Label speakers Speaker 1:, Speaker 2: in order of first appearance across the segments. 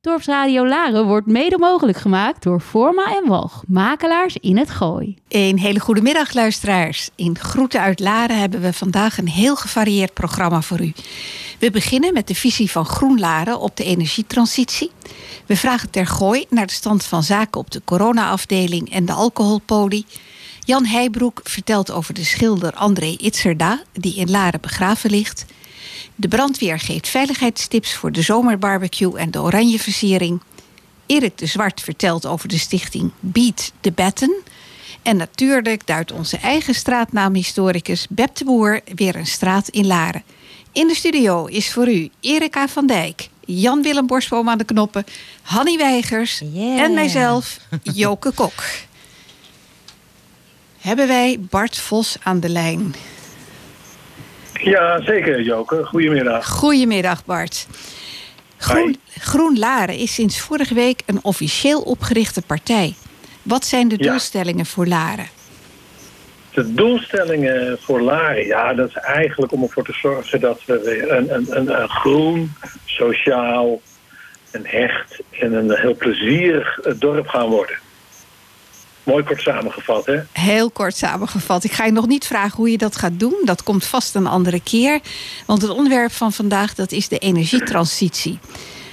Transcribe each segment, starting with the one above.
Speaker 1: Dorpsradio Laren wordt mede mogelijk gemaakt door Forma en Walg, makelaars in het Gooi.
Speaker 2: Een hele goede middag, luisteraars. In Groeten uit Laren hebben we vandaag een heel gevarieerd programma voor u. We beginnen met de visie van Groen Laren op de energietransitie. We vragen ter Gooi naar de stand van zaken op de corona-afdeling en de alcoholpoli. Jan Heijbroek vertelt over de schilder André Itzerda, die in Laren begraven ligt. De brandweer geeft veiligheidstips voor de zomerbarbecue en de oranjeversiering. Erik de Zwart vertelt over de stichting Beat the Batten. En natuurlijk duidt onze eigen straatnaamhistoricus Beb de Boer weer een straat in Laren. In de studio is voor u Erika van Dijk, Jan-Willem Borstboom aan de knoppen, Hanny Weigers
Speaker 1: Yeah.
Speaker 2: en mijzelf, Joke Kok. Hebben wij Bart Vos aan de lijn?
Speaker 3: Ja, zeker, Joke. Goedemiddag.
Speaker 2: Goedemiddag, Bart. Groen, Groen Laren is sinds vorige week een officieel opgerichte partij. Wat zijn de
Speaker 3: Ja.
Speaker 2: doelstellingen voor Laren?
Speaker 3: De doelstellingen voor Laren, ja, dat is eigenlijk om ervoor te zorgen dat we weer een, een, een, een groen, sociaal, een hecht en een heel plezierig eh, dorp gaan worden. Mooi kort samengevat, hè?
Speaker 2: Heel kort samengevat. Ik ga je nog niet vragen hoe je dat gaat doen. Dat komt vast een andere keer. Want het onderwerp van vandaag dat is de energietransitie.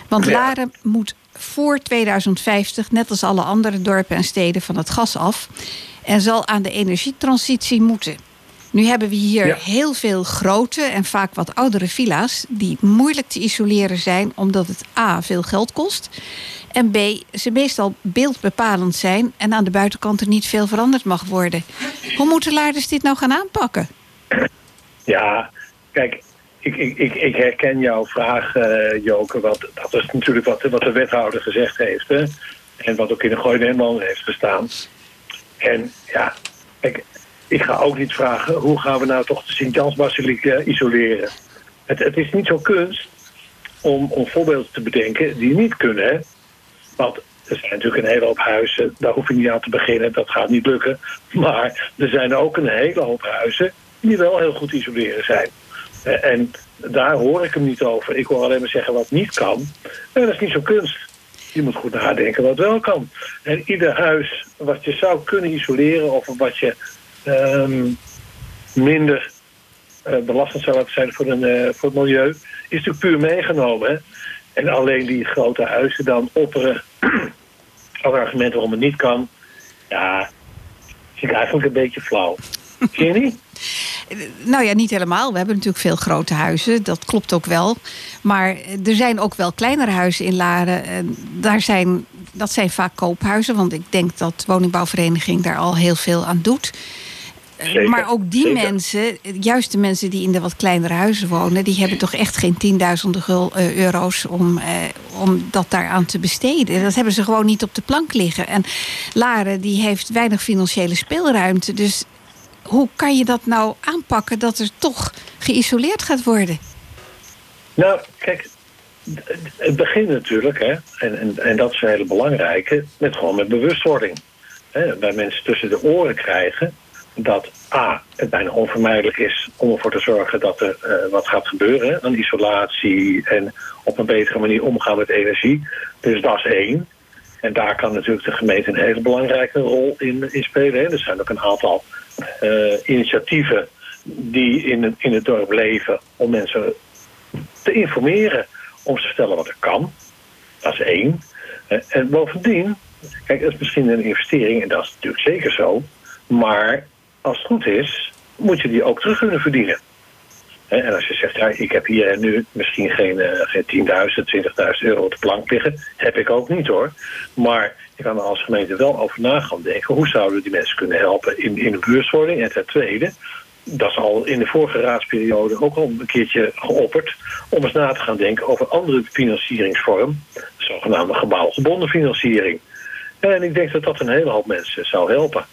Speaker 2: Want
Speaker 3: Ja.
Speaker 2: Laren moet voor 2050, net als alle andere dorpen en steden, van het gas af. En zal aan de energietransitie moeten. Nu hebben we hier
Speaker 3: Ja.
Speaker 2: heel veel grote en vaak wat oudere villa's... die moeilijk te isoleren zijn omdat het A, veel geld kost... en B, ze meestal beeldbepalend zijn... en aan de buitenkant er niet veel veranderd mag worden. Hoe moeten Laarders dit nou gaan aanpakken?
Speaker 3: Ja, kijk, ik, ik, ik, ik herken jouw vraag, eh, Joke. Want dat is natuurlijk wat, wat de wethouder gezegd heeft. Hè? En wat ook in de Gooi Nederland heeft gestaan. En ja, kijk, ik ga ook niet vragen... hoe gaan we nou toch de Sint-Jans-basiliek eh, isoleren? Het, het is niet zo kunst om, om voorbeelden te bedenken die niet kunnen. Want er zijn natuurlijk een hele hoop huizen, daar hoef je niet aan te beginnen, dat gaat niet lukken. Maar er zijn ook een hele hoop huizen die wel heel goed isoleren zijn. Eh, En daar hoor ik hem niet over. Ik hoor alleen maar zeggen wat niet kan. En dat is niet zo kunst. Je moet goed nadenken wat wel kan. En ieder huis wat je zou kunnen isoleren of wat je ehm, minder eh, belastend zou laten zijn voor, een, eh, voor het milieu, is natuurlijk puur meegenomen. Hè? En alleen die grote huizen dan opperen als argument waarom het niet kan, ja, vind ik eigenlijk een beetje flauw. Vind je niet?
Speaker 2: Nou ja, niet helemaal. We hebben natuurlijk veel grote huizen. Dat klopt ook wel. Maar er zijn ook wel kleinere huizen in Laren. En daar zijn, dat zijn vaak koophuizen. Want ik denk dat de woningbouwvereniging daar al heel veel aan doet. Eh,
Speaker 3: Zeker,
Speaker 2: maar ook die
Speaker 3: zeker.
Speaker 2: mensen, juist de mensen die in de wat kleinere huizen wonen... die hebben toch echt geen tienduizenden gul- eh, euro's om, eh, om dat daaraan te besteden. Dat hebben ze gewoon niet op de plank liggen. En Laren die heeft weinig financiële speelruimte. Dus hoe kan je dat nou aanpakken dat er toch geïsoleerd gaat worden?
Speaker 3: Nou, kijk, het begint natuurlijk, hè, en, en, en dat is een hele belangrijke, met gewoon met bewustwording. Hè, bij mensen tussen de oren krijgen dat A, het bijna onvermijdelijk is om ervoor te zorgen dat er eh, wat gaat gebeuren aan isolatie en op een betere manier omgaan met energie. Dus dat is één. En daar kan natuurlijk de gemeente een hele belangrijke rol in, spelen. Er zijn ook een aantal eh, initiatieven die in, het- in het dorp leven om mensen te informeren, om te vertellen wat er kan. Dat is één. Eh, En bovendien, kijk, dat is misschien een investering, en dat is natuurlijk zeker zo. Maar als het goed is, moet je die ook terug kunnen verdienen. En als je zegt, ja, ik heb hier nu misschien geen, eh, geen 10.000, 20.000 euro op de plank liggen. Heb ik ook niet hoor. Maar je kan er als gemeente wel over na gaan denken. Hoe zouden we die mensen kunnen helpen in, in de bewustwording? En ten tweede, dat is al in de vorige raadsperiode ook al een keertje geopperd. Om eens na te gaan denken over andere financieringsvorm. De zogenaamde gebouwgebonden financiering. En ik denk dat dat een hele hoop mensen zou helpen.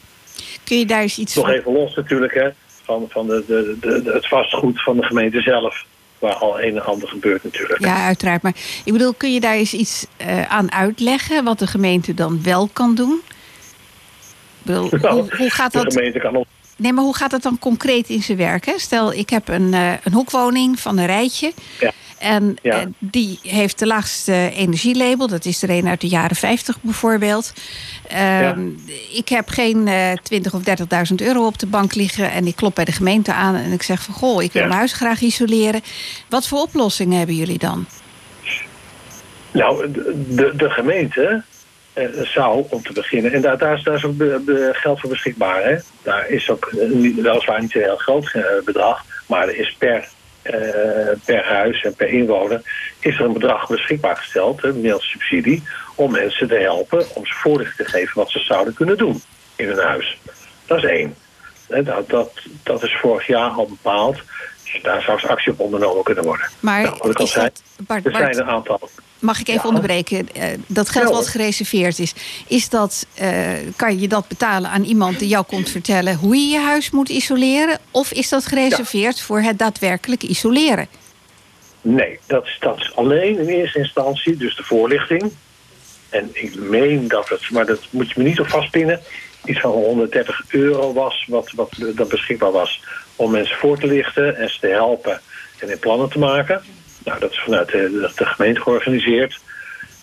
Speaker 2: Kun je daar eens iets
Speaker 3: Nog
Speaker 2: van...
Speaker 3: even los natuurlijk hè, van, van de, de, de, de- het vastgoed van de gemeente zelf. Waar al een en ander gebeurt natuurlijk.
Speaker 2: Ja, uiteraard. Maar ik bedoel, kun je daar eens iets eh, aan uitleggen wat de gemeente dan wel kan doen? Bedoel,
Speaker 3: Nou,
Speaker 2: hoe, hoe gaat
Speaker 3: de
Speaker 2: dat?
Speaker 3: gemeente kan op.
Speaker 2: Nee, maar hoe gaat dat dan concreet in zijn werk? Hè? Stel, ik heb een, eh, een hoekwoning van een rijtje.
Speaker 3: Ja.
Speaker 2: En
Speaker 3: Ja.
Speaker 2: eh, die heeft de laagste energielabel. Dat is er een uit de jaren 50 bijvoorbeeld. Ehm, Ik heb geen eh 20 of 30.000 euro op de bank liggen. En ik klop bij de gemeente aan en ik zeg van... goh, ik wil
Speaker 3: Ja.
Speaker 2: mijn huis graag isoleren. Wat voor oplossingen hebben jullie dan?
Speaker 3: Nou, de, de, gemeente eh, zou, om te beginnen, en daar, daar, is, daar is ook be- be- geld voor beschikbaar. Hè? Daar is ook, weliswaar niet een heel groot bedrag, maar er is per, per huis en per inwoner is er een bedrag beschikbaar gesteld, middels subsidie, om mensen te helpen, om ze voorlichting te geven wat ze zouden kunnen doen in hun huis. Dat is één. Dat, dat, dat is vorig jaar al bepaald. Daar zou actie op ondernomen kunnen worden.
Speaker 2: Maar
Speaker 3: Nou, wat ik al
Speaker 2: is
Speaker 3: zei,
Speaker 2: dat, Bart,
Speaker 3: Er zijn een aantal
Speaker 2: mag ik even
Speaker 3: Ja.
Speaker 2: onderbreken? Eh, dat geld wat gereserveerd is, is dat, eh, kan je dat betalen aan iemand die jou komt vertellen hoe je je huis moet isoleren? Of is dat gereserveerd voor het daadwerkelijk isoleren?
Speaker 3: Nee, dat is, dat is alleen in eerste instantie, dus de voorlichting. En ik meen dat het, maar dat moet je me niet op vastpinnen, iets van 130 euro was, wat, wat dat beschikbaar was om mensen voor te lichten en ze te helpen en in plannen te maken. Nou, dat is vanuit de, de gemeente georganiseerd.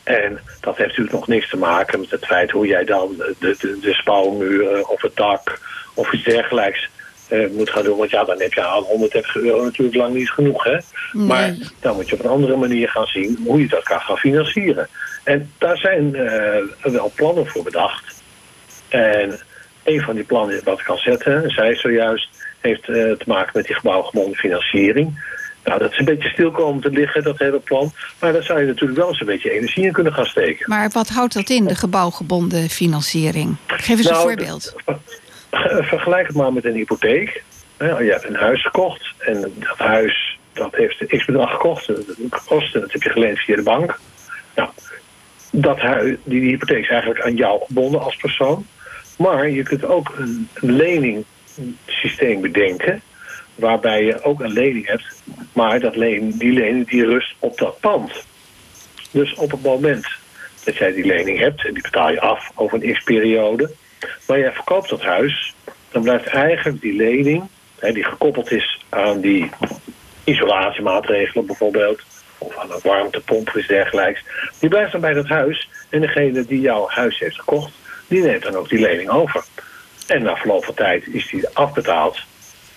Speaker 3: En dat heeft natuurlijk nog niks te maken met het feit hoe jij dan de, de, de spouwmuren of het dak of iets dergelijks eh, moet gaan doen. Want ja, dan heb je aan 130 euro natuurlijk lang niet genoeg. Hè? Maar dan moet je op een andere manier gaan zien hoe je dat kan gaan financieren. En daar zijn eh, wel plannen voor bedacht. En een van die plannen wat ik kan zetten, zei zojuist, heeft eh, te maken met die gebouwgebonden financiering. Nou, dat is een beetje stil komen te liggen, dat hele plan. Maar daar zou je natuurlijk wel eens een beetje energie in kunnen gaan steken.
Speaker 2: Maar wat houdt dat in, de gebouwgebonden financiering? Geef eens een
Speaker 3: Nou,
Speaker 2: voorbeeld.
Speaker 3: Ver- Vergelijk het maar met een hypotheek. Je hebt een huis gekocht en dat huis dat heeft x bedrag gekocht. Dat gekost en dat heb je geleend via de bank. Nou, dat huis, die, die hypotheek is eigenlijk aan jou gebonden als persoon. Maar je kunt ook een, een leningssysteem bedenken. Waarbij je ook een lening hebt. Maar dat die lening die rust op dat pand. Dus op het moment dat jij die lening hebt, en die betaal je af over een x-periode, maar jij verkoopt dat huis, dan blijft eigenlijk die lening, hè, die gekoppeld is aan die isolatiemaatregelen bijvoorbeeld, of aan een warmtepomp of iets dergelijks, die blijft dan bij dat huis. En degene die jouw huis heeft gekocht, die neemt dan ook die lening over. En na verloop van tijd is die afbetaald.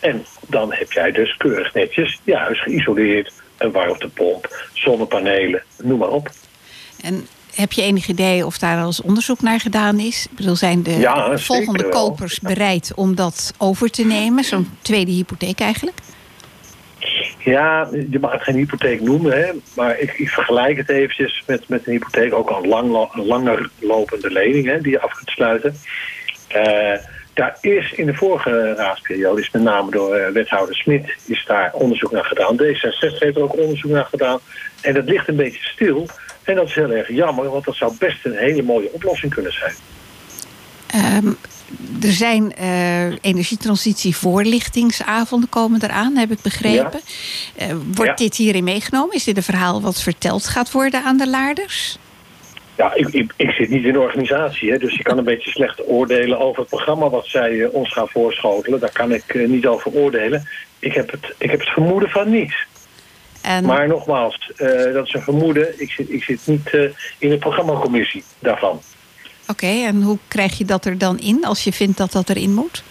Speaker 3: En dan heb jij dus keurig netjes je huis geïsoleerd, een warmtepomp, zonnepanelen, noem maar op.
Speaker 2: En heb je enig idee of daar al eens onderzoek naar gedaan is? Ik bedoel, zijn de
Speaker 3: Ja,
Speaker 2: volgende
Speaker 3: wel.
Speaker 2: kopers bereid om dat over te nemen? Zo'n tweede hypotheek eigenlijk?
Speaker 3: Ja, je mag het geen hypotheek noemen, hè, maar ik, ik vergelijk het eventjes met, met een hypotheek, ook al een, lang, langer lopende lening hè, die je af kunt sluiten. Eh, daar is in de vorige raadsperiode, is met name door eh, wethouder Smit, is daar onderzoek naar gedaan. D66 heeft er ook onderzoek naar gedaan. En dat ligt een beetje stil. En dat is heel erg jammer, want dat zou best een hele mooie oplossing kunnen zijn.
Speaker 2: Ehm, er zijn eh energietransitie-voorlichtingsavonden komen eraan, heb ik begrepen. Eh, wordt
Speaker 3: Ja.
Speaker 2: dit hierin meegenomen? Is dit een verhaal wat verteld gaat worden aan de laarders?
Speaker 3: Ja, ik, ik, ik zit niet in de organisatie, hè, dus je kan een beetje slecht oordelen over het programma wat zij eh, ons gaan voorschotelen. Daar kan ik eh, niet over oordelen. Ik heb het, ik heb het vermoeden van niet.
Speaker 2: En
Speaker 3: Maar nogmaals, eh, dat is een vermoeden. Ik zit, ik zit niet in de programmacommissie daarvan.
Speaker 2: Oké, en hoe krijg je dat er dan in als je vindt dat dat erin moet?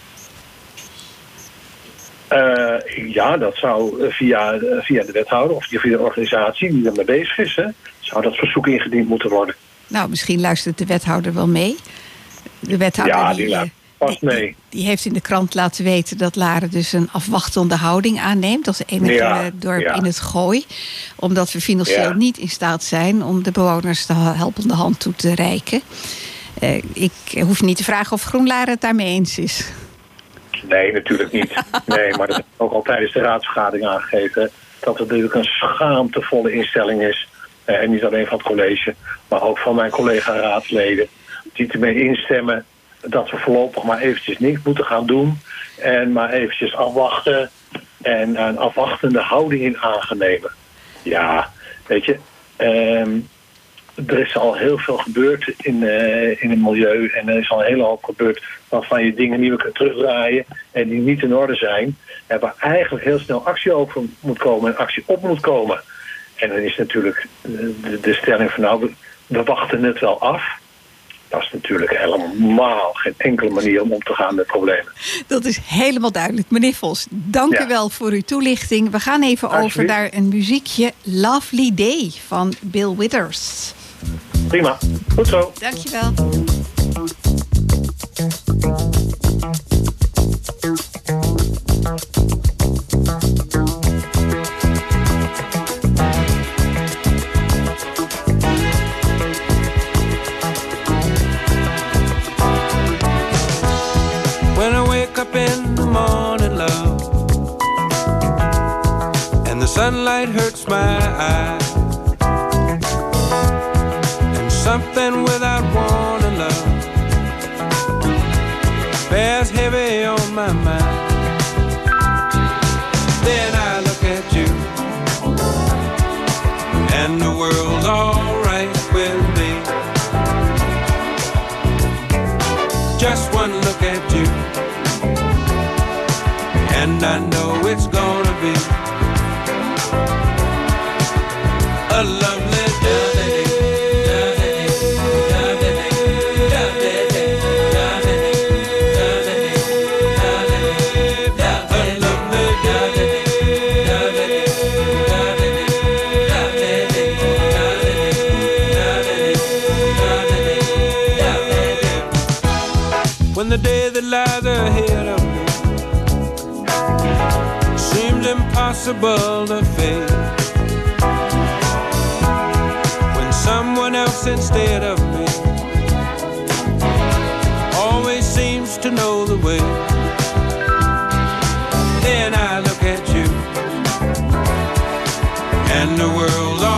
Speaker 3: Ja, dat zou via, via de wethouder of via de organisatie die ermee bezig is, hè, zou dat verzoek ingediend moeten worden.
Speaker 2: Nou, misschien luistert de wethouder wel mee. De wethouder
Speaker 3: Ja,
Speaker 2: die,
Speaker 3: die laat
Speaker 2: eh, die-
Speaker 3: mee.
Speaker 2: Die heeft in de krant laten weten dat Laren dus een afwachtende houding aanneemt. Als enige
Speaker 3: Ja,
Speaker 2: eh, dorp
Speaker 3: ja.
Speaker 2: in het gooi. Omdat we financieel
Speaker 3: Ja.
Speaker 2: niet in staat zijn om de bewoners de helpende hand toe te reiken. Eh, ik hoef niet te vragen of GroenLaren het daarmee eens is.
Speaker 3: Nee, natuurlijk niet. Nee, maar dat heb ik ook al tijdens de raadsvergadering aangegeven. Dat het natuurlijk een schaamtevolle instelling is. En niet alleen van het college, maar ook van mijn collega-raadsleden. Die ermee instemmen dat we voorlopig maar eventjes niks moeten gaan doen. En maar eventjes afwachten. En een afwachtende houding in aangenemen. Ja, weet je. ehm, er is al heel veel gebeurd in, eh, in het milieu. En er is al een hele hoop gebeurd waarvan je dingen niet meer kunt terugdraaien. En die niet in orde zijn. En waar eigenlijk heel snel actie over moet komen en actie op moet komen. En dan is natuurlijk de, de stelling van nou, we wachten het wel af. Dat is natuurlijk helemaal geen enkele manier om om te gaan met problemen.
Speaker 2: Dat is helemaal duidelijk. Meneer Vos, dank u wel voor uw toelichting. We gaan even over naar een muziekje. Lovely Day van Bill Withers.
Speaker 3: Prima, goed zo.
Speaker 2: Dankjewel.
Speaker 4: And the world's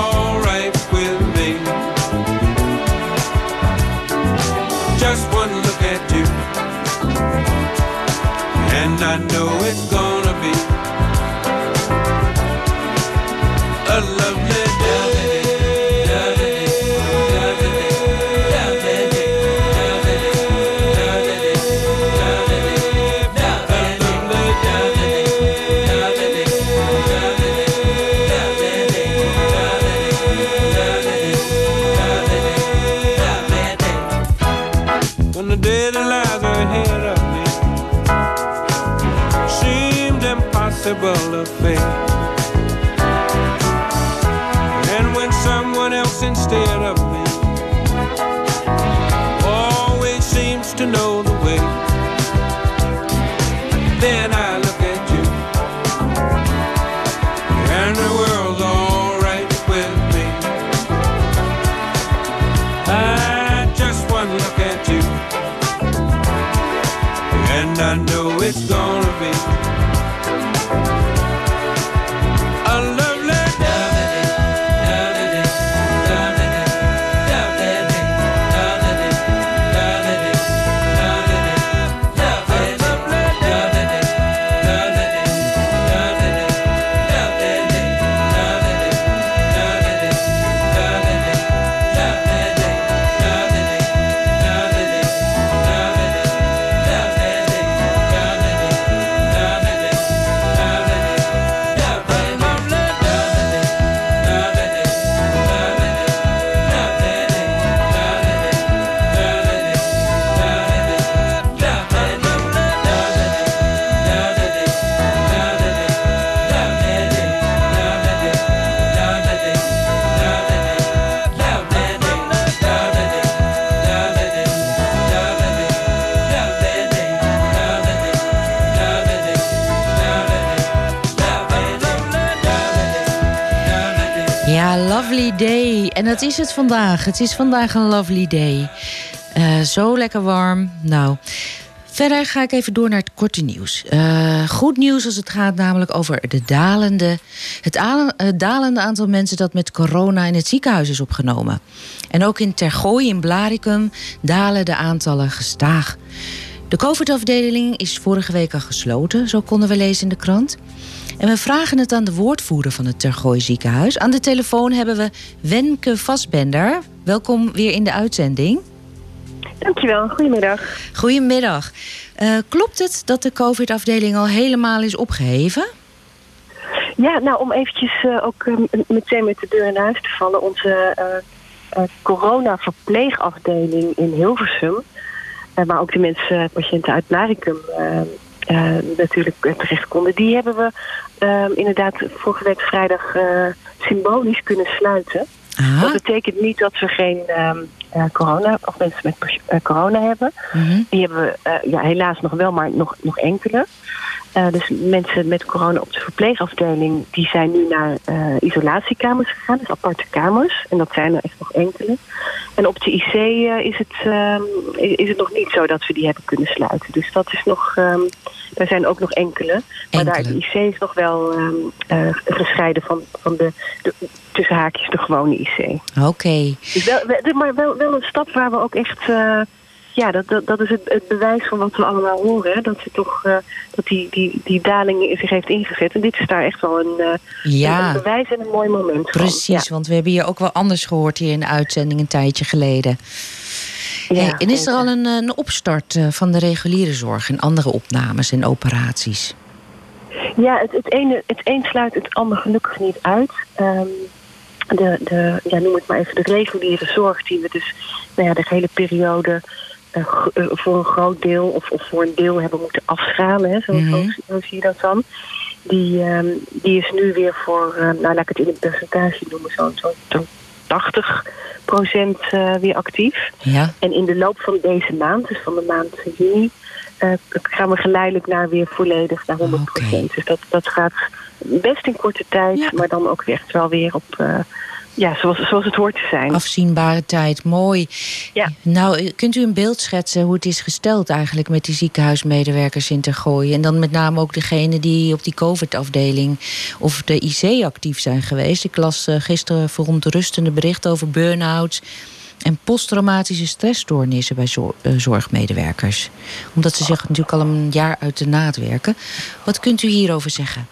Speaker 5: dat is het vandaag. Het is vandaag een lovely day. Uh, zo lekker warm. Nou, verder ga ik even door naar het korte nieuws. Uh, goed nieuws als het gaat namelijk over de dalende, het, het dalende aantal mensen dat met corona in het ziekenhuis is opgenomen. En ook in Tergooi in Blaricum dalen de aantallen gestaag. De COVID-afdeling is vorige week al gesloten, zo konden we lezen in de krant. En we vragen het aan de woordvoerder van het Tergooi ziekenhuis. Aan de telefoon hebben we Wenke Vasbender. Welkom weer in de uitzending.
Speaker 6: Dankjewel, goedemiddag.
Speaker 5: Goedemiddag. Uh, klopt het dat de COVID-afdeling al helemaal is opgeheven?
Speaker 6: Ja, nou om eventjes uh, ook uh, meteen met de deur in huis te vallen. Onze corona-verpleegafdeling in Hilversum, waar ook de mensen, patiënten uit Blaricum natuurlijk terecht konden, die hebben we ehm, inderdaad vorige week vrijdag symbolisch kunnen sluiten. Aha. Dat betekent niet dat we geen uh, corona of mensen met uh, corona hebben. Mm -hmm. Die hebben we uh, ja, helaas nog wel, maar nog, nog enkele. dus mensen met corona op de verpleegafdeling, die zijn nu naar isolatiekamers gegaan, dus aparte kamers. En dat zijn er echt nog enkele. En op de IC is, het, ehm, is het nog niet zo dat we die hebben kunnen sluiten. Dus dat is nog, um, daar zijn ook nog enkele. enkele. Maar daar, de IC is nog wel um, gescheiden van, van de, de, tussen haakjes de gewone IC.
Speaker 5: Oké. Okay.
Speaker 6: Dus wel, maar wel, wel een stap waar we ook echt... Uh, ja, dat, dat, dat is het, het, bewijs van wat we allemaal horen. Hè? Dat, ze toch, uh, dat die, die, die daling zich heeft ingezet. En dit is daar echt wel een, uh,
Speaker 5: ja.
Speaker 6: een bewijs en een mooi moment
Speaker 5: Precies,
Speaker 6: ja.
Speaker 5: want we hebben hier ook wel anders gehoord hier in de uitzending een tijdje geleden. Ja, hey, en is er al een, een opstart van de reguliere zorg en andere opnames en operaties?
Speaker 6: Ja, het, het, ene, het een sluit het ander gelukkig niet uit. Um, de, de, ja, noem het maar even, de reguliere zorg die we dus nou ja, de hele periode uh, voor een groot deel of, of voor een deel hebben moeten afschalen. Hè, zo, mm -hmm. zo, zo, zie je dat dan. Die, um, die is nu weer voor, uh, nou laat ik het in een percentage noemen, zo'n zo, zo 80 procent uh, weer actief.
Speaker 5: Ja.
Speaker 6: En in de loop van deze maand, dus van de maand juni, gaan we geleidelijk naar weer volledig naar 100 procent. Okay. Dus dat, dat gaat best in korte tijd, ja. maar dan ook echt wel weer op... Uh, ja, zoals, zoals het hoort te zijn.
Speaker 5: Afzienbare tijd, mooi.
Speaker 6: Ja.
Speaker 5: Nou, kunt u een beeld schetsen hoe het is gesteld eigenlijk met die ziekenhuismedewerkers in Tergooien? En dan met name ook degene die op die COVID-afdeling of de IC actief zijn geweest. Ik las uh, gisteren verontrustende berichten over burn-outs en posttraumatische stressstoornissen bij zorgmedewerkers. Omdat ze zich natuurlijk al een jaar uit de naad werken. Wat kunt u hierover zeggen?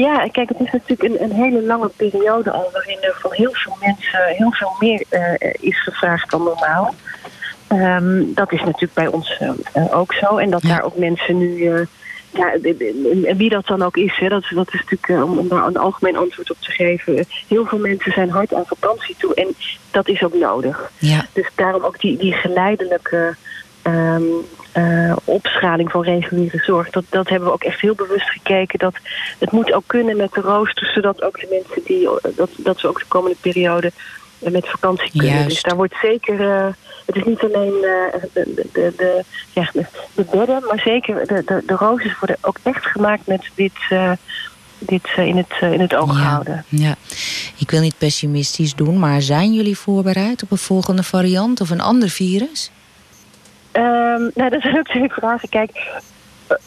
Speaker 6: Ja, kijk, het is natuurlijk een, een, hele lange periode al waarin er van heel veel mensen heel veel meer uh, is gevraagd dan normaal. Um, dat is natuurlijk bij ons uh, ook zo. En dat ja. daar ook mensen nu. Uh, ja, wie dat dan ook is, hè, dat, dat is natuurlijk, om, om daar een algemeen antwoord op te geven. Heel veel mensen zijn hard aan vakantie toe en dat is ook nodig.
Speaker 5: Ja.
Speaker 6: Dus daarom ook die, die geleidelijke um, uh, opschaling van reguliere zorg. Dat, dat hebben we ook echt heel bewust gekeken. Dat het moet ook kunnen met de rooster, zodat ook de mensen die dat, dat we ook de komende periode met vakantie kunnen.
Speaker 5: Juist.
Speaker 6: Dus daar wordt zeker. Uh, het is niet alleen uh, de, de, de, de, ja, de bedden, maar zeker de, de, de roosters worden ook echt gemaakt met dit. Dit in het, in het oog
Speaker 5: ja,
Speaker 6: houden.
Speaker 5: Ja, ik wil niet pessimistisch doen, maar zijn jullie voorbereid op een volgende variant of een ander virus?
Speaker 6: Um, nou, dat zijn ook twee vragen. Kijk,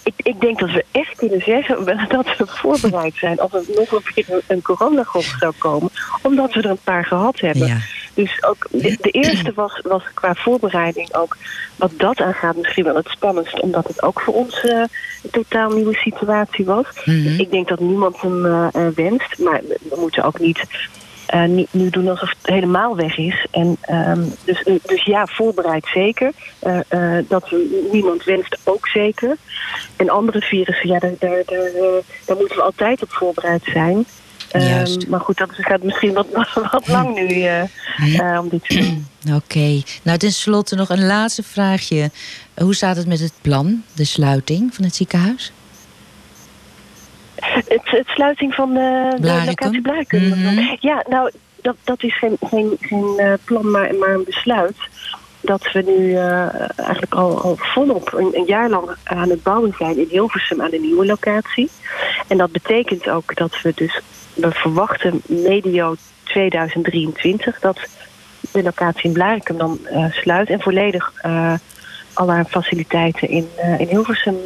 Speaker 6: ik, ik, denk dat we echt kunnen zeggen dat we voorbereid zijn als er nog een keer een coronagolf zou komen. Omdat we er een paar gehad hebben.
Speaker 5: Ja.
Speaker 6: Dus ook de, de, eerste was, was qua voorbereiding ook wat dat aangaat misschien wel het spannendst. Omdat het ook voor ons uh, een totaal nieuwe situatie was.
Speaker 5: Mhm.
Speaker 6: Mm -hmm. Ik denk dat niemand hem uh, wenst. Maar we moeten ook niet nu, nu, doen alsof het helemaal weg is. En, um, dus, dus ja, voorbereid zeker. Uh, dat niemand wenst ook zeker. En andere virussen, ja, daar, daar, daar, daar moeten we altijd op voorbereid zijn. Um, maar goed, dat gaat misschien wat, wat lang nu uh, om dit te doen.
Speaker 5: Oké. Okay. Nou, tenslotte nog een laatste vraagje. Hoe staat het met het plan, de sluiting van het ziekenhuis?
Speaker 6: Het, het sluiting van de, de locatie Blarikum.
Speaker 5: Mm -hmm.
Speaker 6: Ja, nou, dat, dat is geen, geen, geen uh, plan, maar, maar een besluit. Dat we nu uh, eigenlijk al, al volop een, een, jaar lang aan het bouwen zijn in Hilversum aan de nieuwe locatie. En dat betekent ook dat we dus, we verwachten medio 2023 dat de locatie in Blarikum dan uh, sluit en volledig al haar faciliteiten in, in Hilversum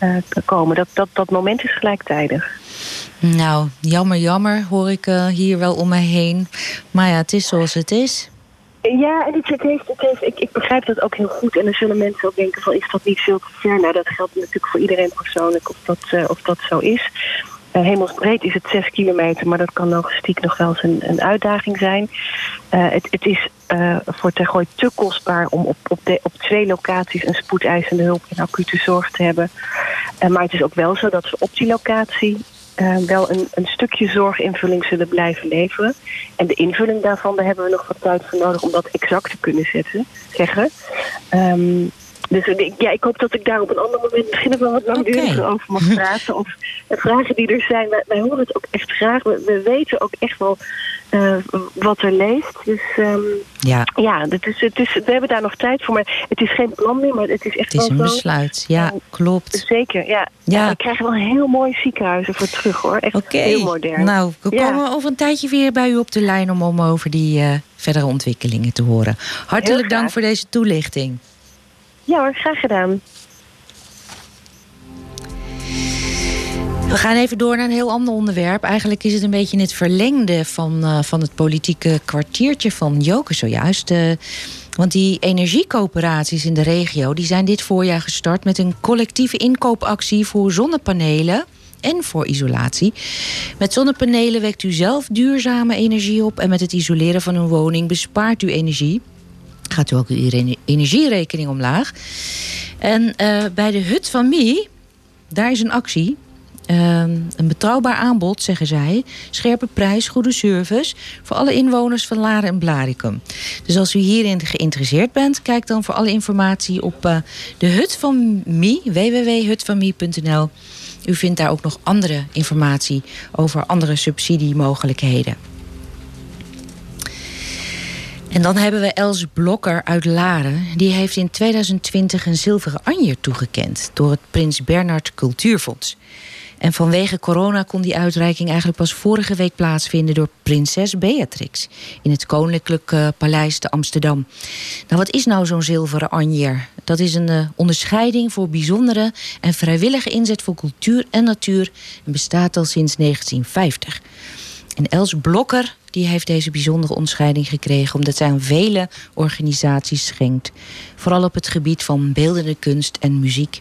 Speaker 6: uh, komen. Dat, dat, dat moment is gelijktijdig.
Speaker 5: Nou, jammer, jammer hoor ik uh, hier wel om mij heen. Maar ja, het is zoals het is.
Speaker 6: Ja, en het, het heeft, het heeft, ik, ik begrijp dat ook heel goed. En dan zullen mensen ook denken van, is dat niet veel te ver? Nou, dat geldt natuurlijk voor iedereen persoonlijk of dat, uh, of dat zo is. Uh, hemelsbreed is het 6 kilometer, maar dat kan logistiek nog wel eens een, uitdaging zijn. Uh, het, het, is uh, voor Tergooi te kostbaar om op, op, op twee locaties een spoedeisende hulp en acute zorg te hebben. maar het is ook wel zo dat we op die locatie eh, wel een, een stukje zorginvulling zullen blijven leveren. En de invulling daarvan, daar hebben we nog wat tijd voor nodig om dat exact te kunnen zetten, zeggen. Ehm, dus ja, ik hoop dat ik daar op een ander moment misschien wel wat langduriger over mag praten. Of de vragen die er zijn, wij, wij horen het ook echt graag. We, we weten ook echt wel eh, wat er leeft. Dus ehm,
Speaker 5: Ja,
Speaker 6: ja, het is, het is, we hebben daar nog tijd voor. Maar het is geen plan meer, maar het is echt
Speaker 5: het is een
Speaker 6: wel zo.
Speaker 5: besluit. Ja,
Speaker 6: En-
Speaker 5: klopt.
Speaker 6: Zeker, ja.
Speaker 5: Ja.
Speaker 6: We krijgen wel heel mooie ziekenhuizen voor terug hoor. Echt heel modern.
Speaker 5: nou, we
Speaker 6: Ja.
Speaker 5: komen over een tijdje weer bij u op de lijn om, om over die eh, verdere ontwikkelingen te horen. Hartelijk dank voor deze toelichting.
Speaker 6: Ja hoor, graag gedaan.
Speaker 5: We gaan even door naar een heel ander onderwerp. Eigenlijk is het een beetje in het verlengde van, eh, van het politieke kwartiertje van Joke zojuist. Eh, want die energiecoöperaties in de regio die zijn dit voorjaar gestart met een collectieve inkoopactie voor zonnepanelen en voor isolatie. Met zonnepanelen wekt u zelf duurzame energie op en met het isoleren van uw woning bespaart u energie. Gaat u ook uw ene- energierekening omlaag. En eh, bij de Hut van Mie, daar is een actie. Ehm, een betrouwbaar aanbod, zeggen zij. Scherpe prijs, goede service. Voor alle inwoners van Laren en Blaricum. Dus als u hierin geïnteresseerd bent, kijk dan voor alle informatie op eh, de Hut van Mie, www.hutvanmie.nl. U vindt daar ook nog andere informatie over andere subsidiemogelijkheden. En dan hebben we Els Blokker uit Laren. Die heeft in 2020 een zilveren anjer toegekend door het Prins Bernhard Cultuurfonds. En vanwege corona kon die uitreiking eigenlijk pas vorige week plaatsvinden door prinses Beatrix in het Koninklijk Paleis te Amsterdam. Nou, wat is nou zo'n zilveren anjer? Dat is een eh, onderscheiding voor bijzondere en vrijwillige inzet voor cultuur en natuur en bestaat al sinds 1950. En Els Blokker die heeft deze bijzondere onderscheiding gekregen omdat zij aan vele organisaties schenkt. Vooral op het gebied van beeldende kunst en muziek.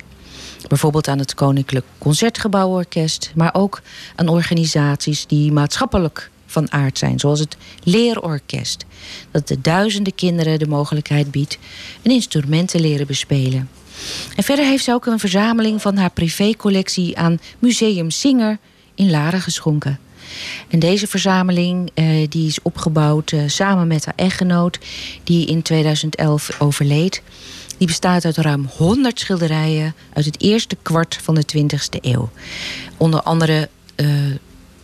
Speaker 5: Bijvoorbeeld aan het Koninklijk Concertgebouworkest, maar ook aan organisaties die maatschappelijk van aard zijn, zoals het Leerorkest, dat de duizenden kinderen de mogelijkheid biedt een instrument te leren bespelen. En verder heeft ze ook een verzameling van haar privécollectie aan Museum Singer in Laren geschonken. En deze verzameling eh, die is opgebouwd eh, samen met haar echtgenoot, die in 2011 overleed. Die bestaat uit ruim 100 schilderijen uit het eerste kwart van de 20e eeuw. Onder andere eh,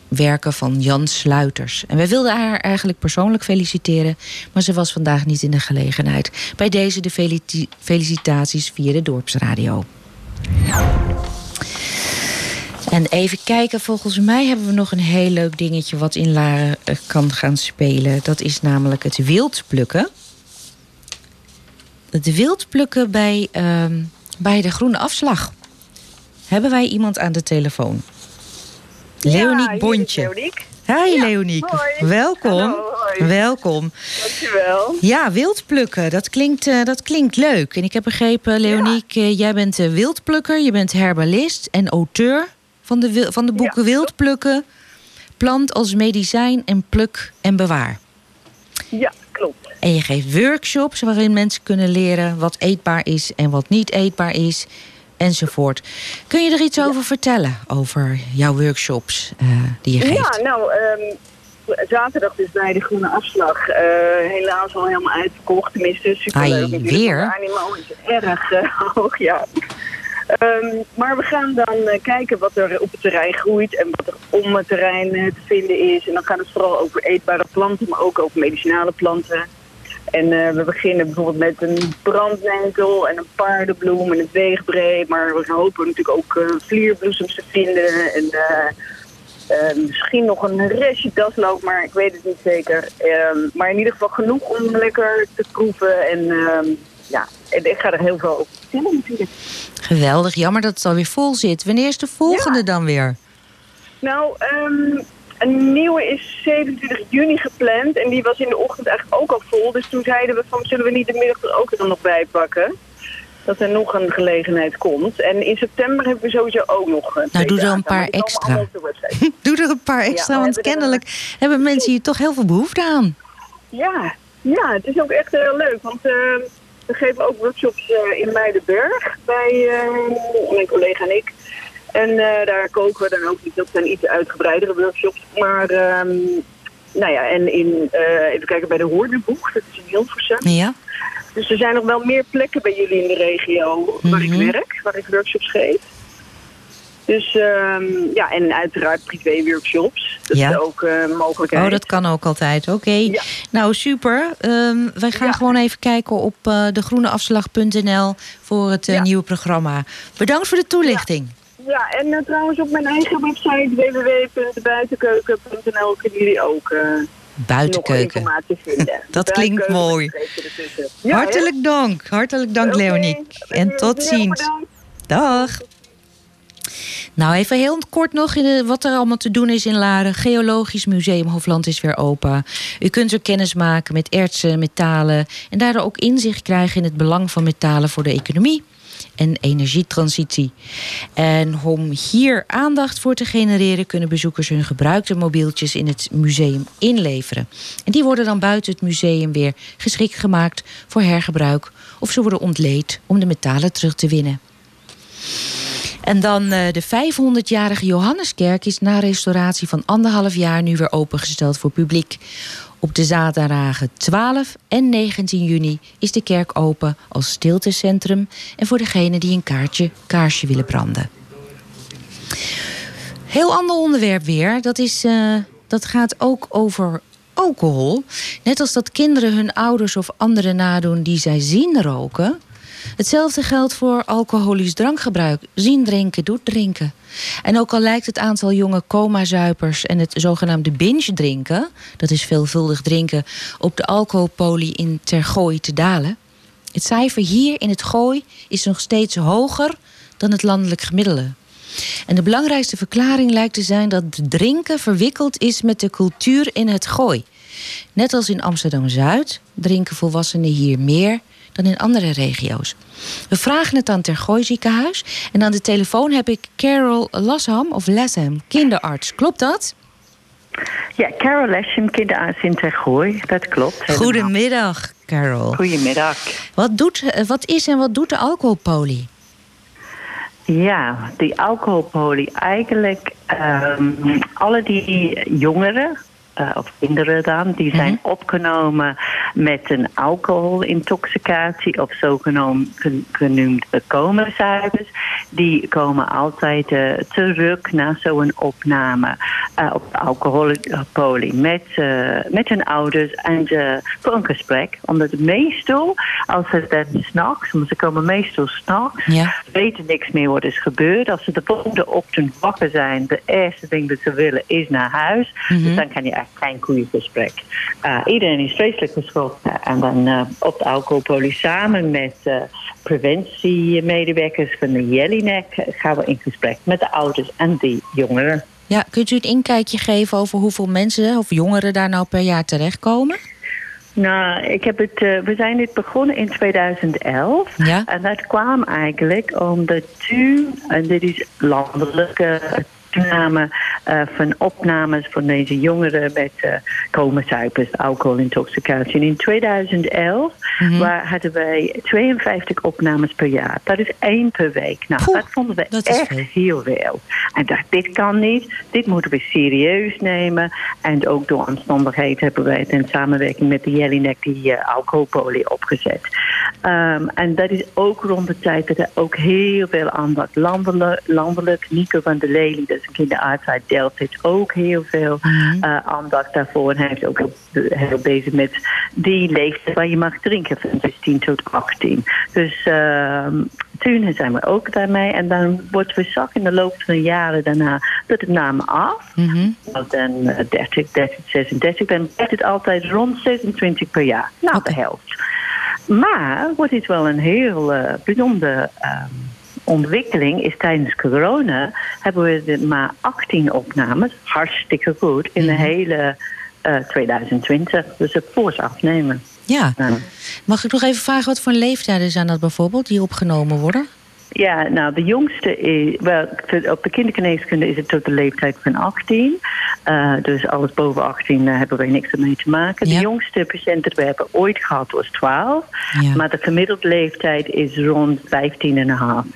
Speaker 5: werken van Jan Sluiters. En wij wilden haar eigenlijk persoonlijk feliciteren, maar ze was vandaag niet in de gelegenheid. Bij deze de felicitaties via de dorpsradio. En even kijken, volgens mij hebben we nog een heel leuk dingetje wat in Laren eh, kan gaan spelen. Dat is namelijk het wildplukken. Het wildplukken bij, ehm, bij de groene afslag. Hebben wij iemand aan de telefoon? Leoniek Bontje.
Speaker 7: Leoniek.
Speaker 5: Hi Leoniek,
Speaker 7: hoi.
Speaker 5: welkom.
Speaker 7: Hallo, hoi.
Speaker 5: Welkom.
Speaker 7: Dankjewel.
Speaker 5: Ja, wildplukken, dat klinkt, eh, dat klinkt leuk. En ik heb begrepen, Leoniek, eh, jij bent wildplukker, je bent herbalist en auteur van de, van de boeken Wildplukken, Plant als medicijn en pluk en bewaar.
Speaker 7: Ja, klopt.
Speaker 5: En je geeft workshops waarin mensen kunnen leren wat eetbaar is en wat niet eetbaar is, enzovoort. Kun je er iets over vertellen, over jouw workshops eh, die je geeft?
Speaker 7: Ja, nou, ehm, zaterdag dus bij de Groene Afslag. eh, helaas al helemaal uitverkocht. Tenminste, superleuk.
Speaker 5: Ai, weer?
Speaker 7: De animo is erg eh, hoog, ja. Ehm, maar we gaan dan eh, kijken wat er op het terrein groeit en wat er om het terrein eh, te vinden is. En dan gaat het vooral over eetbare planten, maar ook over medicinale planten. En eh, we beginnen bijvoorbeeld met een brandnenkel en een paardenbloem en een weegbree. Maar we hopen natuurlijk ook vlierbloesems te vinden. En misschien nog een restje dasloop, maar ik weet het niet zeker. Ehm, maar in ieder geval genoeg om lekker te proeven. En ehm, ja, en ik ga er heel veel over vertellen natuurlijk.
Speaker 5: Geweldig, jammer dat het alweer vol zit. Wanneer is de volgende dan weer?
Speaker 7: Nou, ehm, een nieuwe is 27 juni gepland. En die was in de ochtend eigenlijk ook al vol. Dus toen zeiden we van, zullen we niet de middag er ook dan nog bij pakken? Dat er nog een gelegenheid komt. En in september hebben we sowieso ook nog... eh, twee
Speaker 5: doe er een paar extra. Doe er een paar extra,
Speaker 7: we
Speaker 5: want
Speaker 7: hebben er-
Speaker 5: kennelijk hebben mensen hier toch heel veel behoefte aan.
Speaker 7: Ja, ja, het is ook echt heel leuk. Want eh, we geven ook workshops eh, in Muidenberg bij eh, mijn collega en ik. En eh, daar koken we dan ook niet. Dat zijn iets uitgebreidere workshops. Maar ehm, nou ja, en in, even kijken bij de Hoornenboeg, dat is in Hilversum.
Speaker 5: Ja.
Speaker 7: Dus er zijn nog wel meer plekken bij jullie in de regio waar
Speaker 5: Mhm.
Speaker 7: ik werk, waar ik workshops geef. Dus ehm, ja, en uiteraard privé-workshops. Dat
Speaker 5: Ja.
Speaker 7: is ook een mogelijkheid.
Speaker 5: Oh, dat kan ook altijd. Oké.
Speaker 7: Ja.
Speaker 5: Nou, super. Ehm, wij gaan
Speaker 7: Ja.
Speaker 5: gewoon even kijken op eh degroeneafslag.nl voor het eh, nieuwe programma. Bedankt voor de toelichting.
Speaker 7: Ja, en trouwens op mijn eigen website www.buitenkeuken.nl kunnen jullie ook
Speaker 5: Buitenkeuken.
Speaker 7: informatie vinden.
Speaker 5: Dat klinkt mooi. Hartelijk dank. Hartelijk dank. Leonie. En tot ziens. Dag. Nou, even heel kort nog in de- wat er allemaal te doen is in Laren. Geologisch Museum Hofland is weer open. U kunt er kennis maken met ertsen, metalen... en daardoor ook inzicht krijgen in het belang van metalen voor de economie en energietransitie. En om hier aandacht voor te genereren... kunnen bezoekers hun gebruikte mobieltjes in het museum inleveren. En die worden dan buiten het museum weer geschikt gemaakt voor hergebruik... of ze worden ontleed om de metalen terug te winnen. En dan eh, de 500-jarige Johanneskerk is na restauratie van anderhalf jaar nu weer opengesteld voor publiek. Op de zaterdagen 12 en 19 juni is de kerk open als stiltecentrum en voor degenen die een kaartje kaarsje willen branden. Heel ander onderwerp weer. Dat, is, eh, dat gaat ook over alcohol. Net als dat kinderen hun ouders of anderen nadoen die zij zien roken. Hetzelfde geldt voor alcoholisch drankgebruik. Zien drinken doet drinken. En ook al lijkt het aantal jonge coma-zuipers en het zogenaamde binge-drinken... dat is veelvuldig drinken, op de alcoholpolie in Tergooi te dalen... het cijfer hier in het Gooi is nog steeds hoger dan het landelijk gemiddelde. En de belangrijkste verklaring lijkt te zijn dat drinken verwikkeld is met de cultuur in het Gooi. Net als in Amsterdam-Zuid drinken volwassenen hier meer dan in andere regio's. We vragen het aan Tergooi ziekenhuis. En aan de telefoon heb ik Carol Lasham, of Lasham, kinderarts. Klopt dat?
Speaker 8: Ja, Carol Lesham, kinderarts in Tergooi. Dat klopt. helemaal.
Speaker 5: Goedemiddag, Carol.
Speaker 8: Goedemiddag.
Speaker 5: Wat, doet, eh, wat is en wat doet de alcoholpolie?
Speaker 8: Ja, die alcoholpolie. Eigenlijk ehm, alle die jongeren, eh, of kinderen dan, die zijn opgenomen met een alcoholintoxicatie of zogenaamd gen- genoemd coma-cijfers. Die komen altijd eh, terug na zo'n opname eh, op alcoholpolie met, met hun ouders en voor een gesprek. Omdat meestal, als ze dan s'nachts, want ze komen meestal s'nachts, weten niks meer wat is gebeurd. Als ze de volgende ochtend wakker zijn, de eerste ding dat ze willen is naar huis. Dus dan kan je geen goede gesprek. Uh, iedereen is vreselijk geschrokken. En dan uh, op de alcoholpolie samen met uh, preventiemedewerkers van de Jellinek gaan we in gesprek met de ouders en die jongeren.
Speaker 5: Ja, kunt u een inkijkje geven over hoeveel mensen of jongeren daar nou per jaar terechtkomen?
Speaker 8: Nou, ik heb het, uh, we zijn dit begonnen in 2011.
Speaker 5: Ja.
Speaker 8: En dat kwam eigenlijk omdat toen, en dit is landelijke toename uh, van opnames van deze jongeren met uh, coma-cijfers, alcoholintoxicatie. In 2011 mm-hmm. waar hadden wij 52 opnames per jaar. Dat is één per week. Nou,
Speaker 5: Poeh,
Speaker 8: dat vonden we
Speaker 5: dat
Speaker 8: echt
Speaker 5: veel.
Speaker 8: heel veel. En dacht, dit kan niet. Dit moeten we serieus nemen. En ook door omstandigheden hebben wij het in samenwerking met de Jellinek die uh, alcoholpolie opgezet. Um, en dat is ook rond de tijd dat er ook heel veel aandacht landelijk, landelijk Nico van der Lely, dat is een kinderarts uit Delft, heeft ook heel veel uh, aandacht daarvoor. En hij is ook heel, bezig met die leeftijd waar je mag drinken van 16 tot 18. Dus uh, toen zijn we ook daarmee. En dan wordt we zag in de loop van de jaren daarna dat het nam af.
Speaker 5: Mhm.
Speaker 8: Nou, dan uh, 30, 30, 36. Dan werd het altijd rond 26 per jaar. Nou, de helft. Maar wat is wel een heel uh, bijzondere um, ontwikkeling is tijdens corona hebben we de maar 18 opnames, hartstikke goed, in de
Speaker 5: Mhm.
Speaker 8: hele uh, 2020. Dus het fors afnemen.
Speaker 5: Ja.
Speaker 8: Ja.
Speaker 5: Mag ik nog even vragen wat voor leeftijden zijn dat bijvoorbeeld die opgenomen worden?
Speaker 8: Ja, nou, de jongste is, wel, op de kindergeneeskunde is het tot de leeftijd van 18. Uh, dus alles boven 18 uh, hebben wij niks ermee te maken.
Speaker 5: Ja.
Speaker 8: De jongste patiënt dat we hebben ooit gehad was 12.
Speaker 5: Ja.
Speaker 8: Maar de gemiddelde leeftijd is rond 15,5.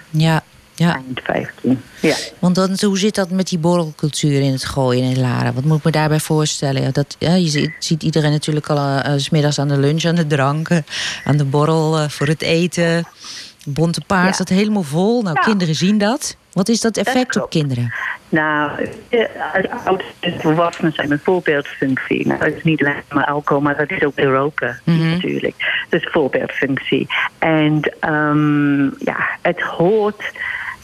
Speaker 5: Ja. Ja.
Speaker 8: eind 15. Ja.
Speaker 5: Want dan, hoe zit dat met die borrelcultuur in het gooien in Laren? Wat moet ik me daarbij voorstellen? Dat, ja, je ziet, ziet iedereen natuurlijk al uh, s middags aan de lunch, aan de dranken, aan de borrel uh, voor het eten. Bonte paard staat helemaal vol. Nou, kinderen zien dat. Wat is dat effect op kinderen?
Speaker 8: Nou, eh, ouders en volwassenen zijn een voorbeeldfunctie. Nou, dat is niet alleen maar alcohol, maar dat is ook roken
Speaker 5: Mhm.
Speaker 8: natuurlijk. Dus voorbeeldfunctie. En ehm, ja, het hoort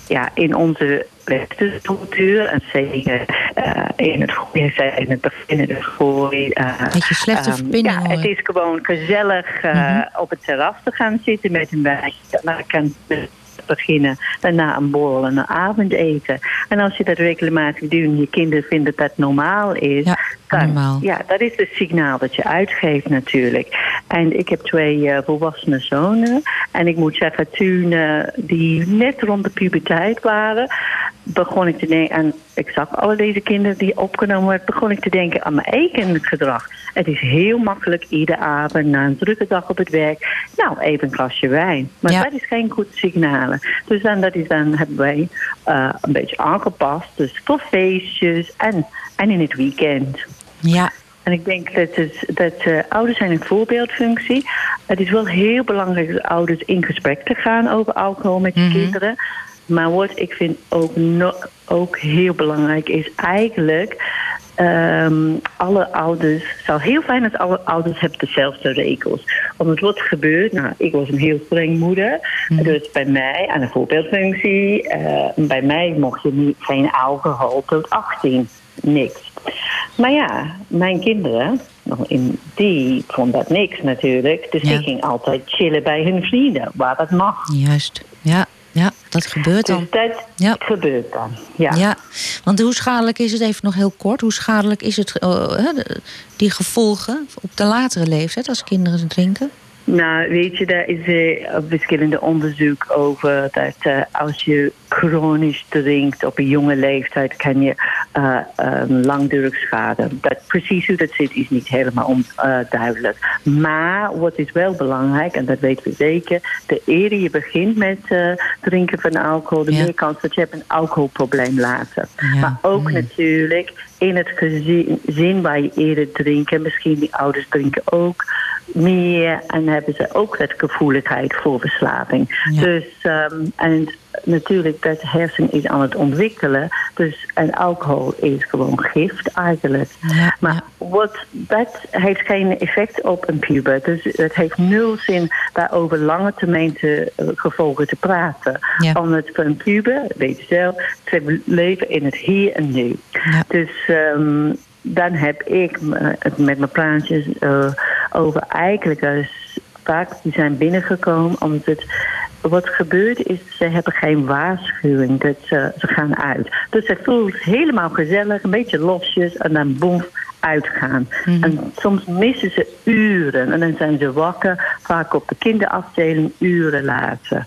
Speaker 8: ja, in onze westerse cultuur. En zeker eh, in het gooi, in het begin, in het gooi. eh,
Speaker 5: Beetje slechte verbinding,
Speaker 8: Ja,
Speaker 5: hoor.
Speaker 8: het is gewoon gezellig eh,
Speaker 5: Mhm.
Speaker 8: op het terras te gaan zitten met een wijntje. Dan kan beginnen, daarna een borrel en een avondeten. En als je dat regelmatig doet en je kinderen vinden dat dat normaal is,
Speaker 5: Ja,
Speaker 8: dan,
Speaker 5: normaal.
Speaker 8: ja, dat is het signaal dat je uitgeeft natuurlijk. En ik heb twee eh, volwassene zonen. En ik moet zeggen, toen eh, die net rond de puberteit waren, begon ik te denken aan, ik zag alle deze kinderen die opgenomen werden, begon ik te denken aan mijn eigen gedrag. Het is heel makkelijk iedere avond na een drukke dag op het werk, nou even een glasje wijn. Maar
Speaker 5: Ja.
Speaker 8: dat is geen goed signaal. Dus dan, dat is dan hebben wij eh, een beetje aangepast. Dus voor feestjes en, en in het weekend.
Speaker 5: Ja,
Speaker 8: En ik denk dat, het, dat eh, ouders zijn een voorbeeldfunctie. Het is wel heel belangrijk dat ouders in gesprek te gaan over alcohol met je
Speaker 5: Mhm.
Speaker 8: kinderen. Maar wat ik vind ook, no- ook heel belangrijk is eigenlijk... ehm, alle ouders, het zou heel fijn als alle ouders hebben dezelfde regels. Omdat wat gebeurt, nou, ik was een heel streng moeder. Dus bij mij, aan een voorbeeldfunctie, eh, bij mij mocht je niet, geen alcohol tot 18. Niks. Maar ja, mijn kinderen, nog in, die vonden dat niks natuurlijk. Dus
Speaker 5: Ja.
Speaker 8: die ging altijd chillen bij hun vrienden, waar dat mag.
Speaker 5: juist. Ja, ja dat gebeurt
Speaker 8: Dus
Speaker 5: dan.
Speaker 8: dat
Speaker 5: Ja.
Speaker 8: gebeurt dan. Ja.
Speaker 5: Ja, want hoe schadelijk is het, even nog heel kort, hoe schadelijk is het, de- die gevolgen op de latere leeftijd als kinderen drinken?
Speaker 8: Nou, weet je, daar is eh, verschillende onderzoek over dat eh, als je chronisch drinkt op een jonge leeftijd, kan je eh, een langdurig schade. Dat, precies hoe dat zit is niet helemaal on, duidelijk. Maar wat is wel belangrijk, en dat weten we zeker, de eerder je begint met drinken van alcohol, de
Speaker 5: Ja.
Speaker 8: meer kans dat je hebt een alcoholprobleem later.
Speaker 5: Ja.
Speaker 8: Maar ook
Speaker 5: Mm.
Speaker 8: natuurlijk in het gezin zin waar je eerder drinken, misschien die ouders drinken ook meer en hebben ze ook dat gevoeligheid voor verslaving.
Speaker 5: Ja.
Speaker 8: Dus ehm, en natuurlijk dat hersen is aan het ontwikkelen. Dus en alcohol is gewoon gift eigenlijk.
Speaker 5: Ja,
Speaker 8: Maar wat, dat heeft geen effect op een puber. Dus het heeft nul zin daar over lange termijn te, eh, gevolgen te praten.
Speaker 5: Ja.
Speaker 8: Omdat voor een puber, weet je zelf, ze leven in het hier en nu.
Speaker 5: Ja.
Speaker 8: Dus ehm, dan heb ik me- het met mijn praatjes eh, over eigenlijk vaak die zijn binnengekomen omdat het wat gebeurt is, ze hebben geen waarschuwing dat ze, ze gaan uit. Dus het voelt helemaal gezellig, een beetje losjes en dan boem uitgaan. En soms missen ze uren en dan zijn ze wakker, vaak op de kinderafdeling uren later.